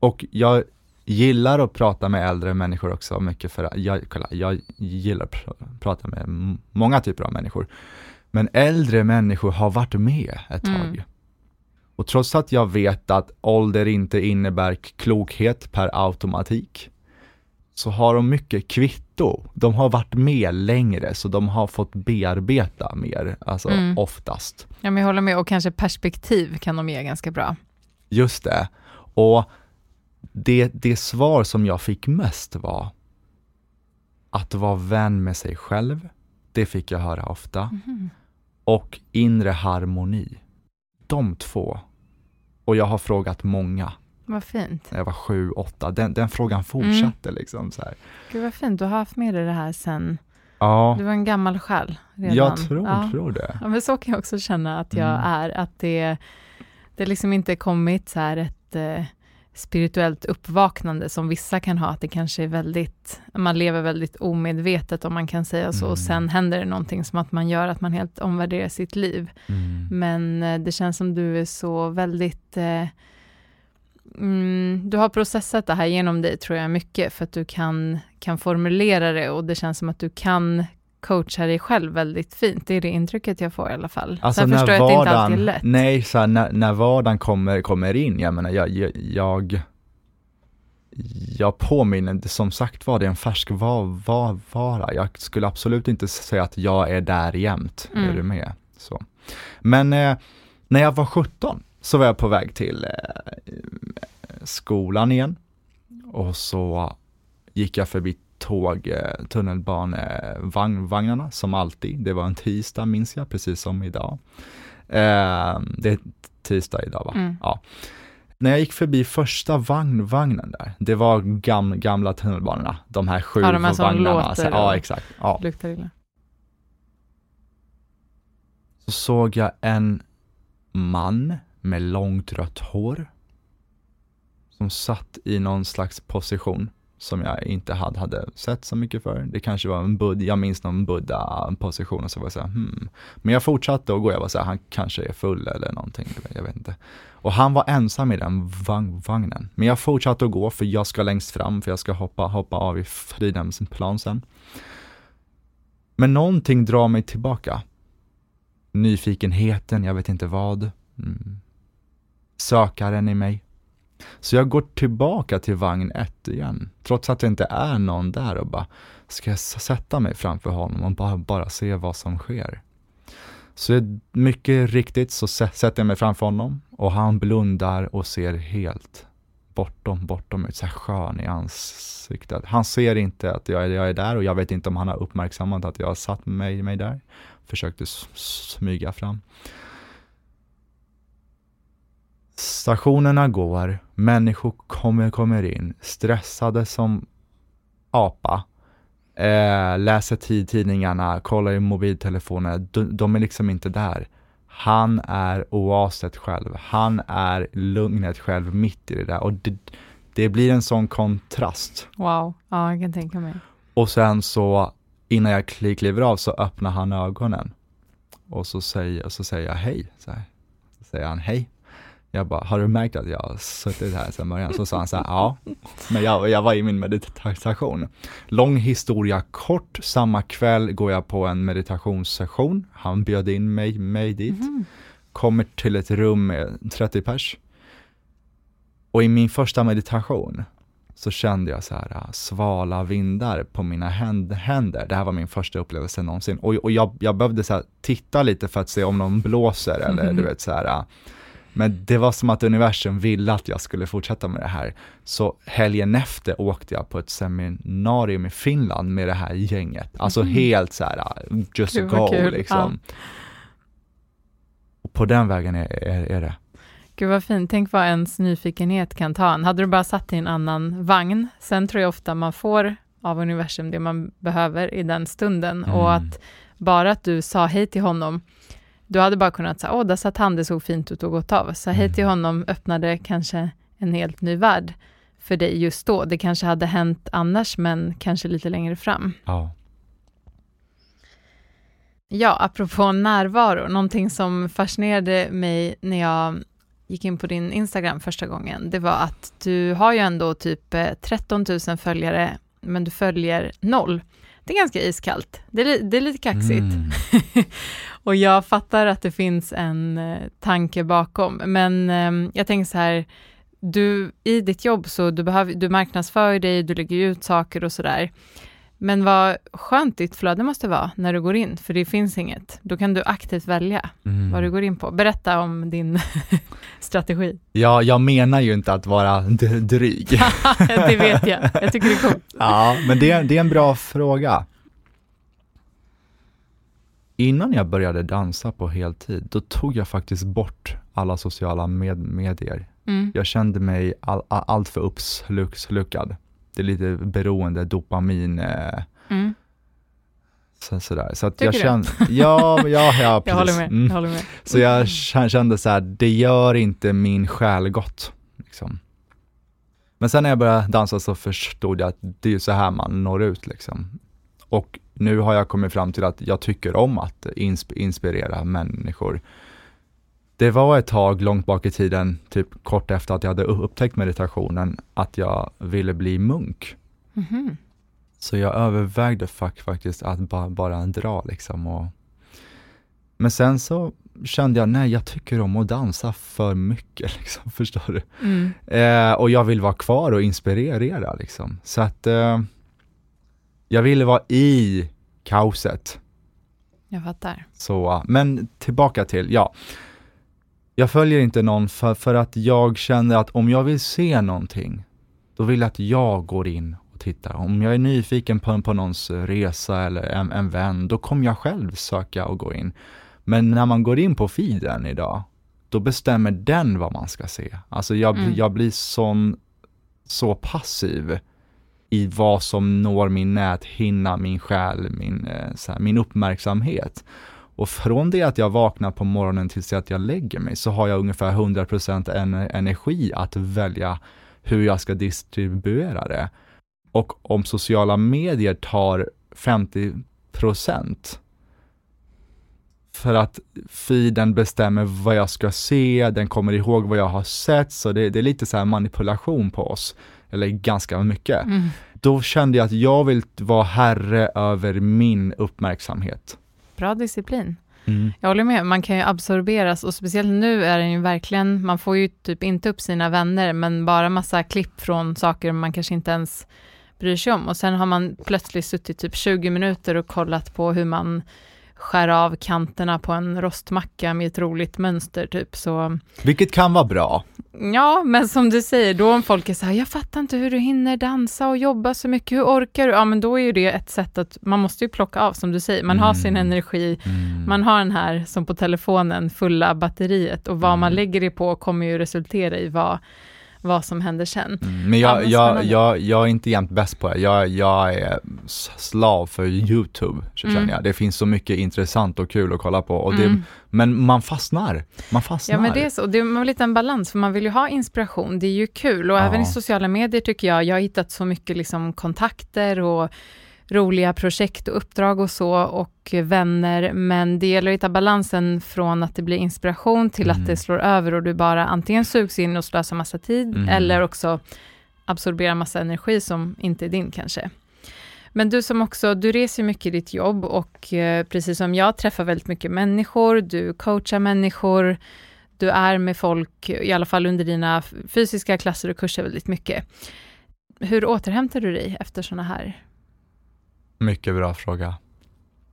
Och jag gillar att prata med äldre människor också mycket för att jag, kolla, jag gillar att pr- prata med många typer av människor. Men äldre människor har varit med ett tag. Mm. Och trots att jag vet att ålder inte innebär klokhet per automatik, så har de mycket kvitto. De har varit med längre, så de har fått bearbeta mer, alltså Mm. oftast. Ja, men jag håller med. Och kanske perspektiv kan de ge ganska bra. Just det. Och det, det svar som jag fick mest var att vara vän med sig själv. Det fick jag höra ofta. Mhm. Och inre harmoni. De två. Och jag har frågat många. Vad fint. när jag var sju, åtta. Den, den frågan fortsatte liksom så här. Gud vad fint. Du har haft med dig det här sen. Ja, Du var en gammal själ redan. jag tror, ja. tror det. Ja, men så kan jag också känna att jag Mm. är. Att det, det liksom inte kommit så här ett eh, spirituellt uppvaknande som vissa kan ha. Att det kanske är väldigt, man lever väldigt omedvetet om man kan säga så. Mm. Och sen händer det någonting som att man gör att man helt omvärderar sitt liv. Mm. Men eh, det känns som du är så väldigt eh, mm, du har processat det här genom dig tror jag mycket för att du kan, kan formulera det och det känns som att du kan coacha dig själv väldigt fint. Det är det intrycket jag får i alla fall. Alltså Sen förstår jag att det inte alltid är lätt. nej, så här, när, när vardagen kommer, kommer in, jag menar, jag, jag, jag, jag påminner, som sagt var det är en färsk var, var, vara. Jag skulle absolut inte säga att jag är där jämt, Mm. är du med? Så. Men eh, när jag var 17 så var jag på väg till eh, skolan igen och så gick jag förbi tåg, eh, tunnelbanevagnarna som alltid. Det var en tisdag minns jag, precis som idag. Eh, det är tisdag idag va? Mm. Ja. När jag gick förbi första vagn, vagnen där, det var gam, gamla tunnelbanorna, de här sju Ja, de här som vagnarna. låter Så, ja, exakt. Ja. Luktar illa. Så såg jag en man med långt rött hår som satt i någon slags position som jag inte hade, hade sett så mycket för. Det kanske var en buddha, jag minns någon buddha-position och så var jag så här, hmm. Men jag fortsatte att gå, jag var så här, han kanske är full eller någonting, jag vet inte. Och han var ensam i den vagnen. Men jag fortsatte att gå för jag ska längst fram, för jag ska hoppa, hoppa av i Fridhemsplan sen. Men någonting drar mig tillbaka. Nyfikenheten, jag vet inte vad. Mm. Sökaren i mig. Så jag går tillbaka till vagn ett igen, trots att det inte är någon där och bara, ska jag sätta mig framför honom och bara, bara se vad som sker? Så mycket riktigt så sätter jag mig framför honom och han blundar och ser helt bortom, bortom ut, så här skön i ansiktet. Han ser inte att jag, jag är där och jag vet inte om han har uppmärksammat att jag har satt mig, mig där. Försökte smyga fram. Stationerna går, människor kommer, kommer in, stressade som apa. Eh, läser tid, tidningarna, kollar i mobiltelefoner. De, de, är liksom inte där. Han är oaset själv. Han är lugnet själv mitt i det där. Och det, det blir en sån kontrast. Wow, ja jag kan tänka mig. Och sen så, innan jag kliver av så öppnar han ögonen. Och så säger, så säger jag hej. Så, så säger han hej. Jag bara, har du märkt att jag har suttit här sedan början? Så sa han så här, ja. Men jag, jag var i min meditation. Lång historia kort, samma kväll går jag på en meditationssession. Han bjöd in mig, mig dit. Mm. Kommer till ett rum med 30 pers. Och i min första meditation så kände jag så här äh, svala vindar på mina händer. Det här var min första upplevelse någonsin. Och, och jag, jag behövde så titta lite för att se om någon blåser eller mm. du vet så här äh, men det var som att universum ville att jag skulle fortsätta med det här. Så helgen efter åkte jag på ett seminarium i Finland med det här gänget. Alltså mm. helt så här, just Gud, go kul. liksom. Ja. Och på den vägen är, är, är, det. Gud vad fint, tänk vad ens nyfikenhet kan ta en. Hade du bara satt i en annan vagn, sen tror jag ofta man får av universum det man behöver i den stunden mm. och att bara att du sa hej till honom du hade bara kunnat säga, åh, där satt han, det såg fint ut och gått av. Så hej till mm. honom öppnade kanske en helt ny värld för dig just då. Det kanske hade hänt annars, men kanske lite längre fram. Ja. Ja, apropå närvaro, någonting som fascinerade mig när jag gick in på din Instagram första gången, det var att du har ju ändå typ 13 eh, 000 följare, men du följer noll. Det är ganska iskallt. Det är, det är lite kaxigt. Mm. och jag fattar att det finns en eh, tanke bakom, men eh, jag tänker så här, du, i ditt jobb så du, behöver, du marknadsför dig, du lägger ut saker och sådär. Men vad skönt ditt flöde måste vara när du går in, för det finns inget. Då kan du aktivt välja mm. vad du går in på. Berätta om din strategi. Ja, jag menar ju inte att vara dryg. det vet jag. Jag tycker det är coolt. ja, men det, det är en bra fråga. Innan jag började dansa på heltid, då tog jag faktiskt bort alla sociala med medier. Mm. Jag kände mig all, all, allt för uppslukad det är lite beroende, dopamin. Eh, mm. Så, sådär. Så att Tycker jag kände, ja, ja, ja, precis. jag, håller med, mm. jag håller med. Så jag kände så här, det gör inte min själ gott. Liksom. Men sen när jag började dansa så förstod jag att det är så här man når ut. Liksom. Och nu har jag kommit fram till att jag tycker om att inspirera människor det var ett tag långt bak i tiden, typ kort efter att jag hade upptäckt meditationen, att jag ville bli munk. Mm -hmm. Så jag övervägde faktiskt att bara, bara dra liksom. Och... Men sen så kände jag, nej jag tycker om att dansa för mycket, liksom, förstår du? Mm. Eh, och jag vill vara kvar och inspirera liksom. Så att eh, jag ville vara i kaoset. Jag fattar. Så, men tillbaka till, ja. Jag följer inte någon för, för att jag känner att om jag vill se någonting, då vill jag att jag går in och tittar. Om jag är nyfiken på, på någons resa eller en, en vän, då kommer jag själv söka och gå in. Men när man går in på feeden idag, då bestämmer den vad man ska se. Alltså jag, mm. jag blir sån, så passiv i vad som når min näthinna, min själ, min, eh, här, min uppmärksamhet. Och från det att jag vaknar på morgonen tills att jag lägger mig så har jag ungefär 100% en energi att välja hur jag ska distribuera det. Och om sociala medier tar 50% för att feeden bestämmer vad jag ska se, den kommer ihåg vad jag har sett, så det, det är lite så manipulation på oss, eller ganska mycket. Mm. Då kände jag att jag vill vara herre över min uppmärksamhet. Bra disciplin. Mm. Jag håller med, man kan ju absorberas och speciellt nu är den ju verkligen, man får ju typ inte upp sina vänner, men bara massa klipp från saker man kanske inte ens bryr sig om. Och sen har man plötsligt suttit typ 20 minuter och kollat på hur man skär av kanterna på en rostmacka med ett roligt mönster typ så. Vilket kan vara bra. Ja, men som du säger, då om folk är så här, jag fattar inte hur du hinner dansa och jobba så mycket, hur orkar du? Ja, men då är ju det ett sätt att, man måste ju plocka av som du säger, man mm. har sin mm. energi, mm. man har den här som på telefonen, fulla batteriet och vad mm. man lägger det på kommer ju resultera i vad vad som händer sen. Mm, men jag, jag, jag, jag är inte jämt bäst på det. Jag, jag är slav för YouTube, känner mm. jag. Det finns så mycket intressant och kul att kolla på. Och det, mm. Men man fastnar. Man fastnar. Ja, men det är så. Det är lite en balans, för man vill ju ha inspiration. Det är ju kul och ja. även i sociala medier tycker jag, jag har hittat så mycket liksom kontakter och roliga projekt och uppdrag och så och vänner, men det gäller att hitta balansen från att det blir inspiration till mm. att det slår över och du bara antingen sugs in och slösar massa tid mm. eller också absorberar massa energi som inte är din kanske. Men du som också, du reser mycket i ditt jobb och eh, precis som jag träffar väldigt mycket människor, du coachar människor, du är med folk, i alla fall under dina fysiska klasser och kurser väldigt mycket. Hur återhämtar du dig efter sådana här mycket bra fråga.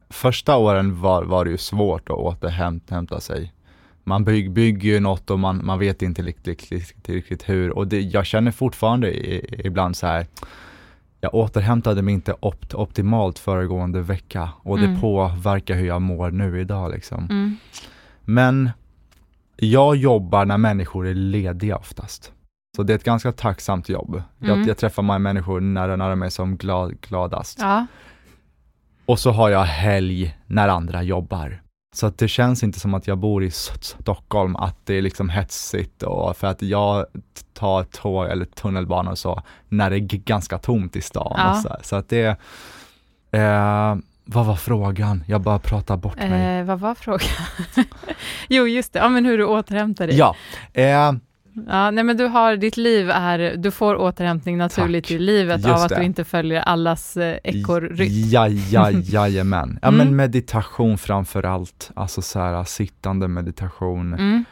Första åren var, var det ju svårt att återhämta sig. Man bygg, bygger ju något och man, man vet inte riktigt, riktigt, hur. Och det, jag känner fortfarande i, ibland så här, jag återhämtade mig inte opt, optimalt föregående vecka och det mm. påverkar hur jag mår nu idag. Liksom. Mm. Men jag jobbar när människor är lediga oftast. Så det är ett ganska tacksamt jobb. Mm. Jag, jag träffar många människor nära, nära mig som glad, gladast. Ja. Och så har jag helg när andra jobbar. Så det känns inte som att jag bor i Stockholm, att det är liksom hetsigt och för att jag tar tåg eller tunnelbana och så, när det är ganska tomt i stan. Ja. Så, så, att det, eh, vad var frågan? Jag bara pratar bort mig. Eh, vad var frågan? jo, just det, ja men hur du återhämtar dig. Ja, eh, Ja, nej men du har, ditt liv är, du får återhämtning naturligt Tack. i livet Just av att det. du inte följer allas eh, ekorrytm. Ja, ja, jajamän. Ja, mm. men meditation framför allt, alltså så här sittande meditation. Mm.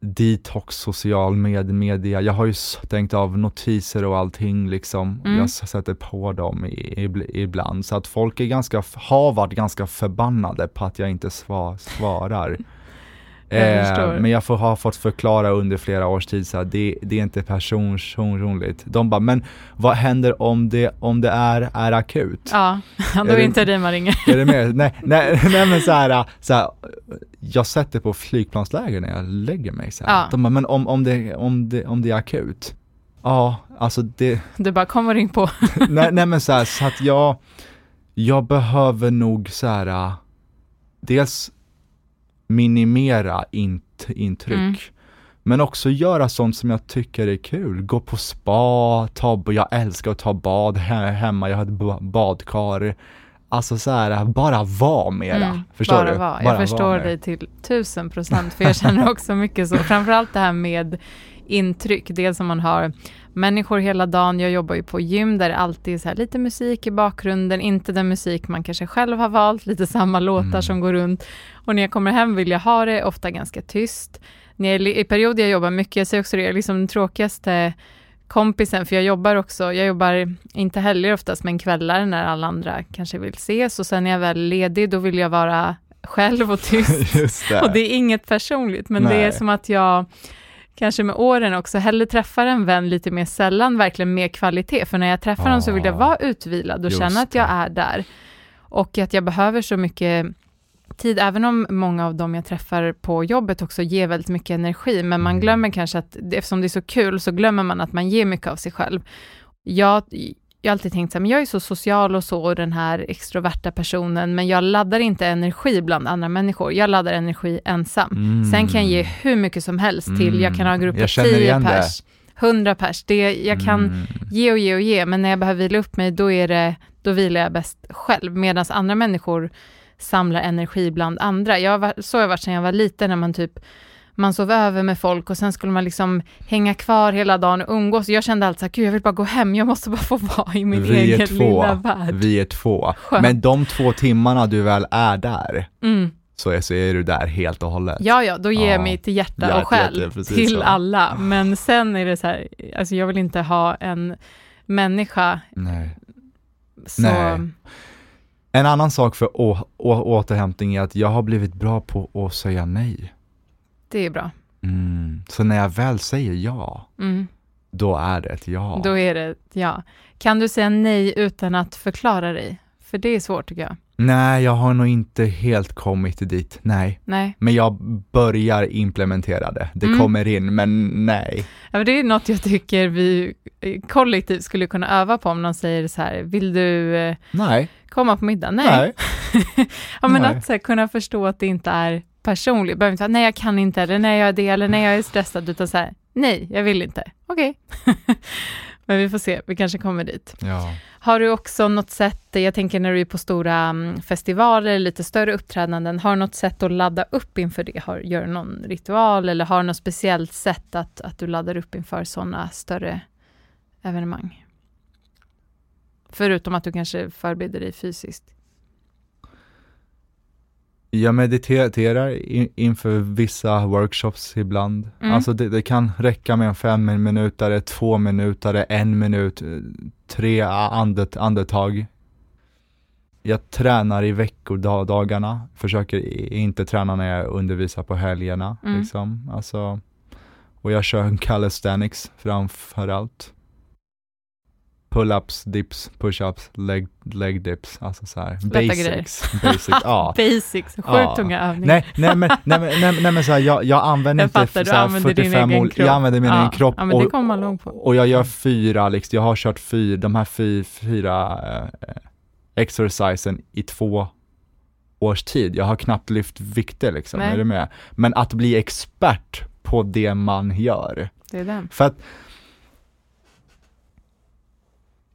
Detox, social med media. Jag har ju stängt av notiser och allting liksom. Mm. Jag sätter på dem i, i, ibland. Så att folk är ganska, har varit ganska förbannade på att jag inte svar, svarar. Eh, men jag får, har fått förklara under flera års tid så här, det, det är inte personligt. De bara, men vad händer om det, om det är, är akut? Ja, då är det inte dig man ringer. Är det med? Nej, nej, nej men så här, så här, jag sätter på flygplansläge när jag lägger mig. Så här. Ja. De bara, men om, om, det, om, det, om det är akut? Ja, alltså det... Du bara, kom och ring på. nej, nej men så här, så att jag, jag behöver nog så här, dels minimera int intryck. Mm. Men också göra sånt som jag tycker är kul. Gå på spa, ta, jag älskar att ta bad hemma, jag har ett badkar. Alltså så här, bara vara mera. Mm, förstår bara du? Var. Jag förstår dig till tusen procent, för jag känner också mycket så. Framförallt det här med intryck, dels som man har människor hela dagen. Jag jobbar ju på gym där det alltid är så här, lite musik i bakgrunden, inte den musik man kanske själv har valt, lite samma låtar mm. som går runt. Och när jag kommer hem vill jag ha det ofta ganska tyst. När jag, I perioder jag jobbar mycket, jag säger också det, jag är liksom den tråkigaste kompisen, för jag jobbar också, jag jobbar inte helger oftast, men kvällar när alla andra kanske vill ses och sen när jag väl är ledig, då vill jag vara själv och tyst. Det. Och det är inget personligt, men Nej. det är som att jag kanske med åren också hellre träffar en vän lite mer sällan, verkligen med kvalitet. För när jag träffar någon så vill jag vara utvilad och känna att jag är där. Och att jag behöver så mycket tid, även om många av dem jag träffar på jobbet också ger väldigt mycket energi, men man mm. glömmer kanske att, eftersom det är så kul, så glömmer man att man ger mycket av sig själv. Jag, jag har alltid tänkt så här, men jag är så social och så, och den här extroverta personen, men jag laddar inte energi bland andra människor. Jag laddar energi ensam. Mm. Sen kan jag ge hur mycket som helst till, jag kan ha en grupp på Jag känner 10 igen det. pers, 100 pers. Det, jag kan Mm. ge och ge och ge, men när jag behöver vila upp mig, då, är det, då vilar jag bäst själv, medan andra människor samlar energi bland andra. Jag varit- så har jag varit sedan jag var liten, när man typ man sov över med folk och sen skulle man liksom hänga kvar hela dagen och umgås. Jag kände alltid så här, gud jag vill bara gå hem, jag måste bara få vara i min Vi egen två. lilla värld. Vi är två. Skönt. Men de två timmarna du väl är där, Mm. så är, så är du där helt och hållet. Ja, ja, då ger jag Ja. mig till hjärta och själ hjärta, till så. alla. Men sen är det så här, alltså jag vill inte ha en människa Nej. så... Nej. En annan sak för å, å, återhämtning är att jag har blivit bra på att säga nej. Det är bra. Mm. Så när jag väl säger ja, Mm. då är det ett ja. Då är det, ja. Kan du säga nej utan att förklara dig? För det är svårt tycker jag. Nej, jag har nog inte helt kommit dit, nej. Nej. Men jag börjar implementera det. Det Mm. kommer in, men nej. Ja, men det är något jag tycker vi eh, kollektivt skulle kunna öva på om någon säger så här, vill du eh, Nej. komma på middag? Nej. Nej. ja, men Nej. att här, kunna förstå att det inte är personligt. Behöver inte säga, nej jag kan inte, eller nej jag är det, eller nej jag är stressad, utan så här, nej jag vill inte. Okej. men vi får se, vi kanske kommer dit. Ja. Har du också något sätt, jag tänker när du är på stora mm, festivaler, lite större uppträdanden, har du något sätt att ladda upp inför det? Har, gör du någon ritual eller har du något speciellt sätt att, att du laddar upp inför sådana större evenemang? Förutom att du kanske förbereder dig fysiskt. Jag mediterar in, inför vissa workshops ibland. Mm. Alltså det, det kan räcka med en fem minuter, två minuter, en minut, tre andet, andetag. Jag tränar i veckodagarna, försöker inte träna när jag undervisar på helgerna. Mm. Liksom. Alltså, och jag kör calisthenics framför allt. Pull-ups, dips, push-ups, leg, leg dips, alltså så här. Lätta Basics. Basics, ja. Basics, sjukt Ja. tunga övningar. Nej, nej men, nej, men, nej, nej, men så här, jag, jag använder Jag inte fattar, så här använder din 45 egen ol- kropp. jag använder min Ja, egen kropp ja, men det och, kommer man långt på. och jag gör fyra, liksom, jag har kört fyra, de här fy, fyra eh, exercisen i två års tid. Jag har knappt lyft vikter liksom, Nej. är du med? Men att bli expert på det man gör. Det är den. För att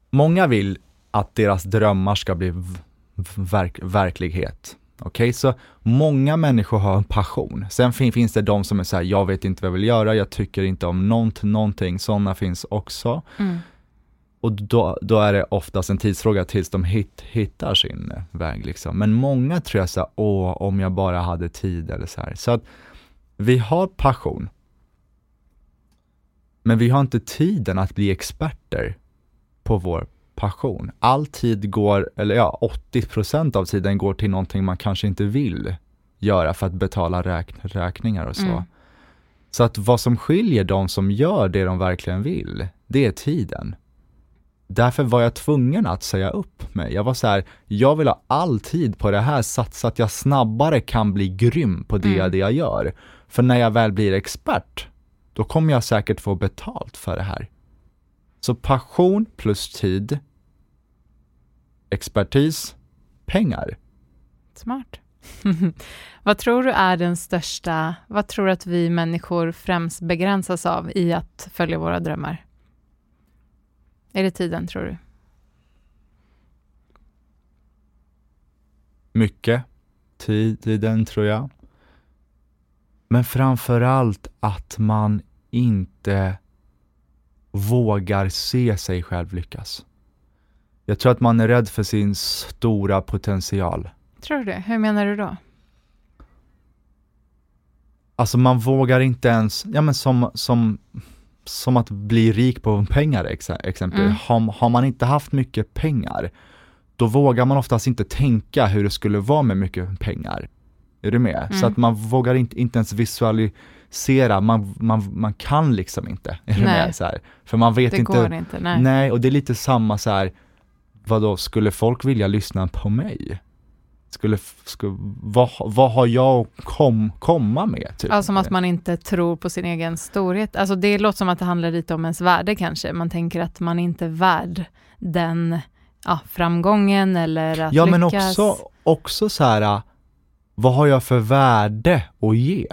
många vill att deras drömmar ska bli verk, verklighet. Okej, så många människor har en passion. Sen fin, finns det de som är så här, jag vet inte vad jag vill göra, jag tycker inte om nånt, någonting, sådana finns också. Mm. Och då, då är det oftast en tidsfråga tills de hit, hittar sin väg liksom. Men många tror jag så här, åh, om jag bara hade tid eller så här. Så att vi har passion. Men vi har inte tiden att bli experter på vår passion. All tid går, eller ja, 80% av tiden går till någonting man kanske inte vill göra för att betala räk, räkningar och så. Mm. Så att vad som skiljer de som gör det de verkligen vill, det är tiden. Därför var jag tvungen att säga upp mig. Jag var så här, jag vill ha all tid på det här så att, jag snabbare kan bli grym på det, Mm. det jag gör. För när jag väl blir expert, då kommer jag säkert få betalt för det här. Så passion plus tid, expertis, pengar. Smart. vad tror du är den största, vad tror du att vi människor främst begränsas av i att följa våra drömmar? Är det tiden, tror du? Mycket. Tid, tiden tror jag. Men framför allt att man inte vågar se sig själv lyckas. Jag tror att man är rädd för sin stora potential. Tror du det? Hur menar du då? Alltså man vågar inte ens, ja men som, som, som att bli rik på pengar exa- exempel. Mm. Har, har man inte haft mycket pengar, då vågar man oftast inte tänka hur det skulle vara med mycket pengar. Är du med? Så Mm. att man vågar inte, inte ens visualisera, man, man, man kan liksom inte. Är du Nej. med? Så här. För man vet Det inte, går inte, nej. nej och det är lite samma så här, vadå, skulle folk vilja lyssna på mig? skulle, skulle vad, vad har jag att kom, komma med? Typ? Ja, som att man inte tror på sin egen storhet. Alltså det låter som att det handlar lite om ens värde kanske. Man tänker att man inte är värd den ja, framgången eller att Ja, lyckas. men också, också så här, vad har jag för värde att ge?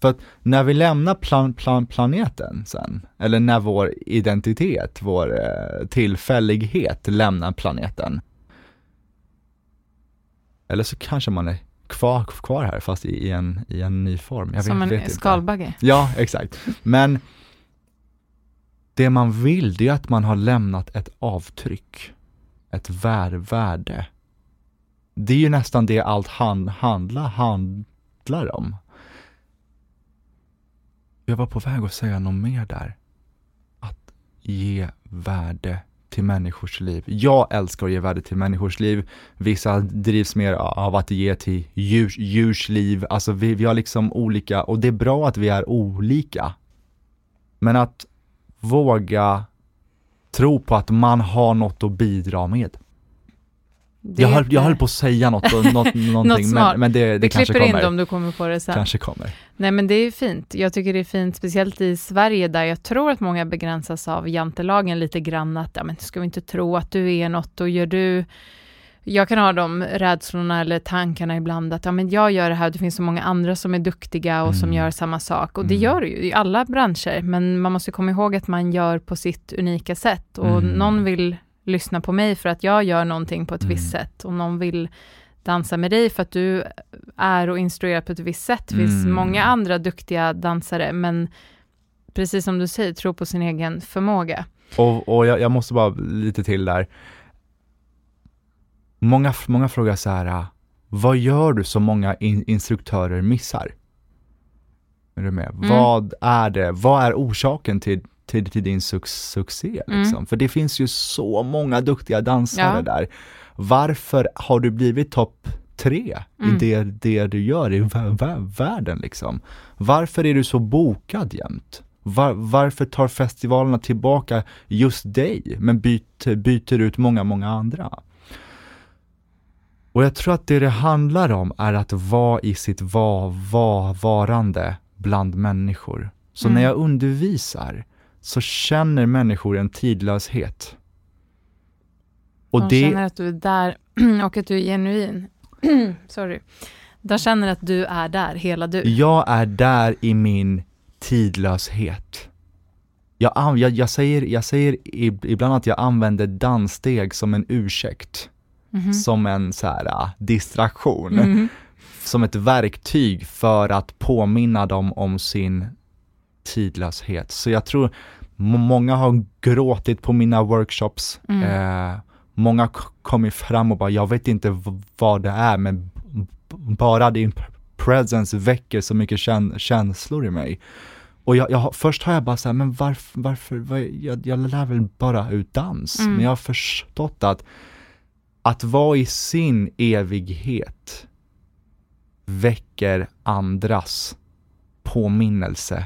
För att när vi lämnar plan, plan, planeten sen, eller när vår identitet, vår eh, tillfällighet lämnar planeten, eller så kanske man är kvar, kvar här fast i, i, en, i en ny form. Jag Som vet, en vet inte. skalbagge. Ja, exakt. Men det man vill, det är att man har lämnat ett avtryck, ett vär, värde. Det är ju nästan det allt han, handla, handlar om. Jag var på väg att säga något mer där. Att ge värde till människors liv. Jag älskar att ge värde till människors liv. Vissa drivs mer av att ge till djurs, djurs liv. Alltså vi, vi har liksom olika, och det är bra att vi är olika. Men att våga tro på att man har något att bidra med. Det Jag höll, jag höll på att säga något, något någonting, smart. men, men det, det kanske klipper in kommer. det om du kommer på det sen. Kanske kommer. Nej men det är fint. Jag tycker det är fint, speciellt i Sverige där jag tror att många begränsas av jantelagen lite grann att, ja men ska vi inte tro att du är något och gör du jag kan ha de rädslorna eller tankarna ibland att ja, men jag gör det här, det finns så många andra som är duktiga och som Mm. gör samma sak. Och det Mm. gör det ju i alla branscher, men man måste komma ihåg att man gör på sitt unika sätt. Och Mm. någon vill lyssna på mig för att jag gör någonting på ett visst Mm. sätt och någon vill dansa med dig för att du är och instruerar på ett visst sätt. Det finns Mm. många andra duktiga dansare, men precis som du säger, tro på sin egen förmåga. Och, och jag, jag måste bara lite till där. Många, många frågar så här, vad gör du som många in, instruktörer missar? Är du med? Mm. Vad är det? Vad är orsaken till, till, till din suc succé? Mm. Liksom? För det finns ju så många duktiga dansare Ja. där. Varför har du blivit topp tre Mm. i det, det du gör i vä- vä- världen liksom? Varför är du så bokad jämt? Var, varför tar festivalerna tillbaka just dig, men byter, byter ut många, många andra? Och jag tror att det det handlar om är att vara i sitt va, va, varande bland människor. Så Mm. när jag undervisar så känner människor en tidlöshet. Och De det, känner att du är där och att du är genuin. Sorry. De känner att du är där, hela du. jag är där i min tidlöshet. Jag, jag, jag, säger, jag säger ib- ibland att jag använder danssteg som en ursäkt, Mhm. som en så här, ah, distraktion. Mhm. som ett verktyg för att påminna dem om sin tidlöshet. Så jag tror må- många har gråtit på mina workshops. Mm. Eh, många k- kommit fram och bara, jag vet inte vad det är, men bara din presence väcker så mycket kän- känslor i mig. Och jag, jag, först har jag bara såhär, men varför, varför, vad, jag, jag lär väl bara ut dans. Mm. Men jag har förstått att, att vara i sin evighet väcker andras påminnelse.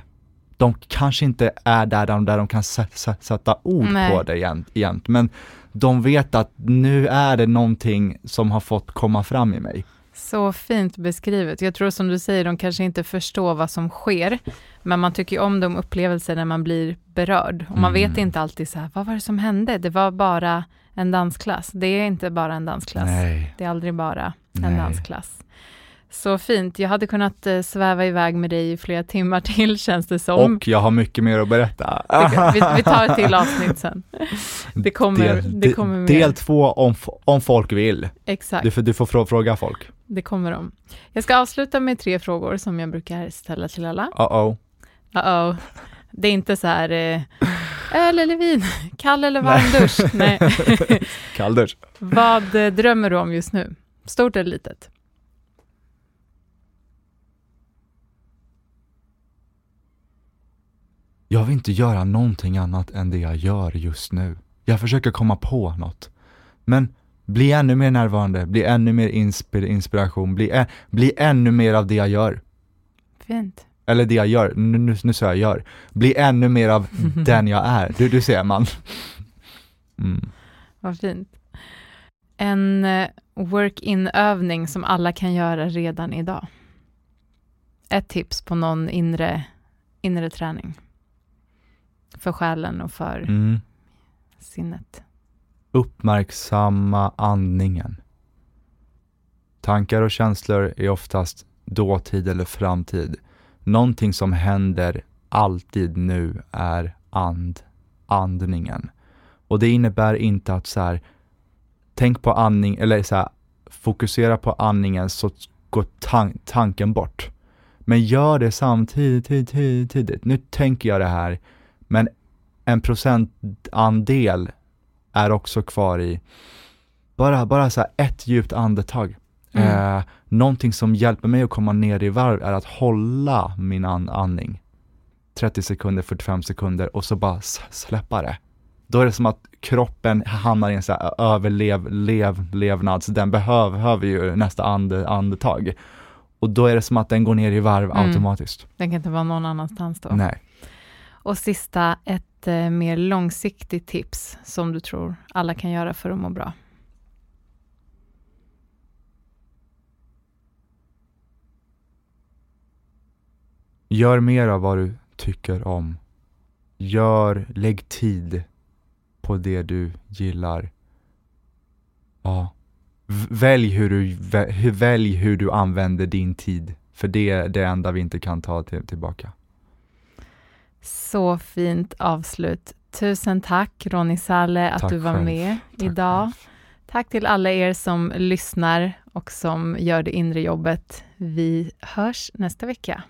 De kanske inte är där de, där de kan sä- sä- sätta ord Nej. på det egent, men de vet att nu är det någonting som har fått komma fram i mig. Så fint beskrivet. Jag tror som du säger, de kanske inte förstår vad som sker, men man tycker ju om de upplevelser när man blir berörd. Och man Mm. vet inte alltid så här, vad var det som hände? Det var bara en dansklass. Det är inte bara en dansklass. Nej. Det är aldrig bara en Nej. dansklass. Så fint. Jag hade kunnat eh, sväva iväg med dig i flera timmar till, känns det som. Och jag har mycket mer att berätta. Vi, vi tar ett till avsnitt sen. Det kommer, del, det kommer mer. del två om, om folk vill. Exakt. Du du får frå- fråga folk. Det kommer de. Jag ska avsluta med tre frågor som jag brukar ställa till alla. Uh-oh. Uh-oh. Det är inte så här, eh, öl eller vin, kall eller varm dusch. Nej. Kalldusch. Vad eh, drömmer du om just nu? Stort eller litet? Jag vill inte göra någonting annat än det jag gör just nu. Jag försöker komma på något. Men bli ännu mer närvarande, bli ännu mer inspir- inspiration, bli, ä- bli ännu mer av det jag gör. Fint. Eller det jag gör, nu, nu, nu sa jag gör. Bli ännu mer av den jag är. Du, du ser man. Mm. Vad fint. En eh, work-in-övning som alla kan göra redan idag. Ett tips på någon inre, inre träning. För själen och för Mm. sinnet. Uppmärksamma andningen. Tankar och känslor är oftast dåtid eller framtid. Någonting som händer alltid nu är and, andningen. Och det innebär inte att så här, tänk på andning, eller så här, fokusera på andningen så går tan- tanken bort. Men gör det samtidigt, tidigt, tidigt. Nu tänker jag det här, men en procentandel är också kvar i bara, bara så ett djupt andetag. Mm. Eh, någonting som hjälper mig att komma ner i varv är att hålla min an- andning. 30 sekunder, 45 sekunder och så bara släppa det. Då är det som att kroppen hamnar i en så här överlev, lev, levnads, den behöver, behöver ju nästa ande, andetag. Och då är det som att den går ner i varv Mm. automatiskt. Den kan inte vara någon annanstans då. Nej. Och sista, ett eh, mer långsiktigt tips som du tror alla kan göra för att må bra. Gör mer av vad du tycker om. Gör, lägg tid på det du gillar. Ja. Välj hur du, välj hur du använder din tid. För det är det enda vi inte kan ta till, tillbaka. Så fint avslut. Tusen tack Ronny Salle att Tack du var själv. med Tack idag. själv. Tack till alla er som lyssnar och som gör det inre jobbet. Vi hörs nästa vecka.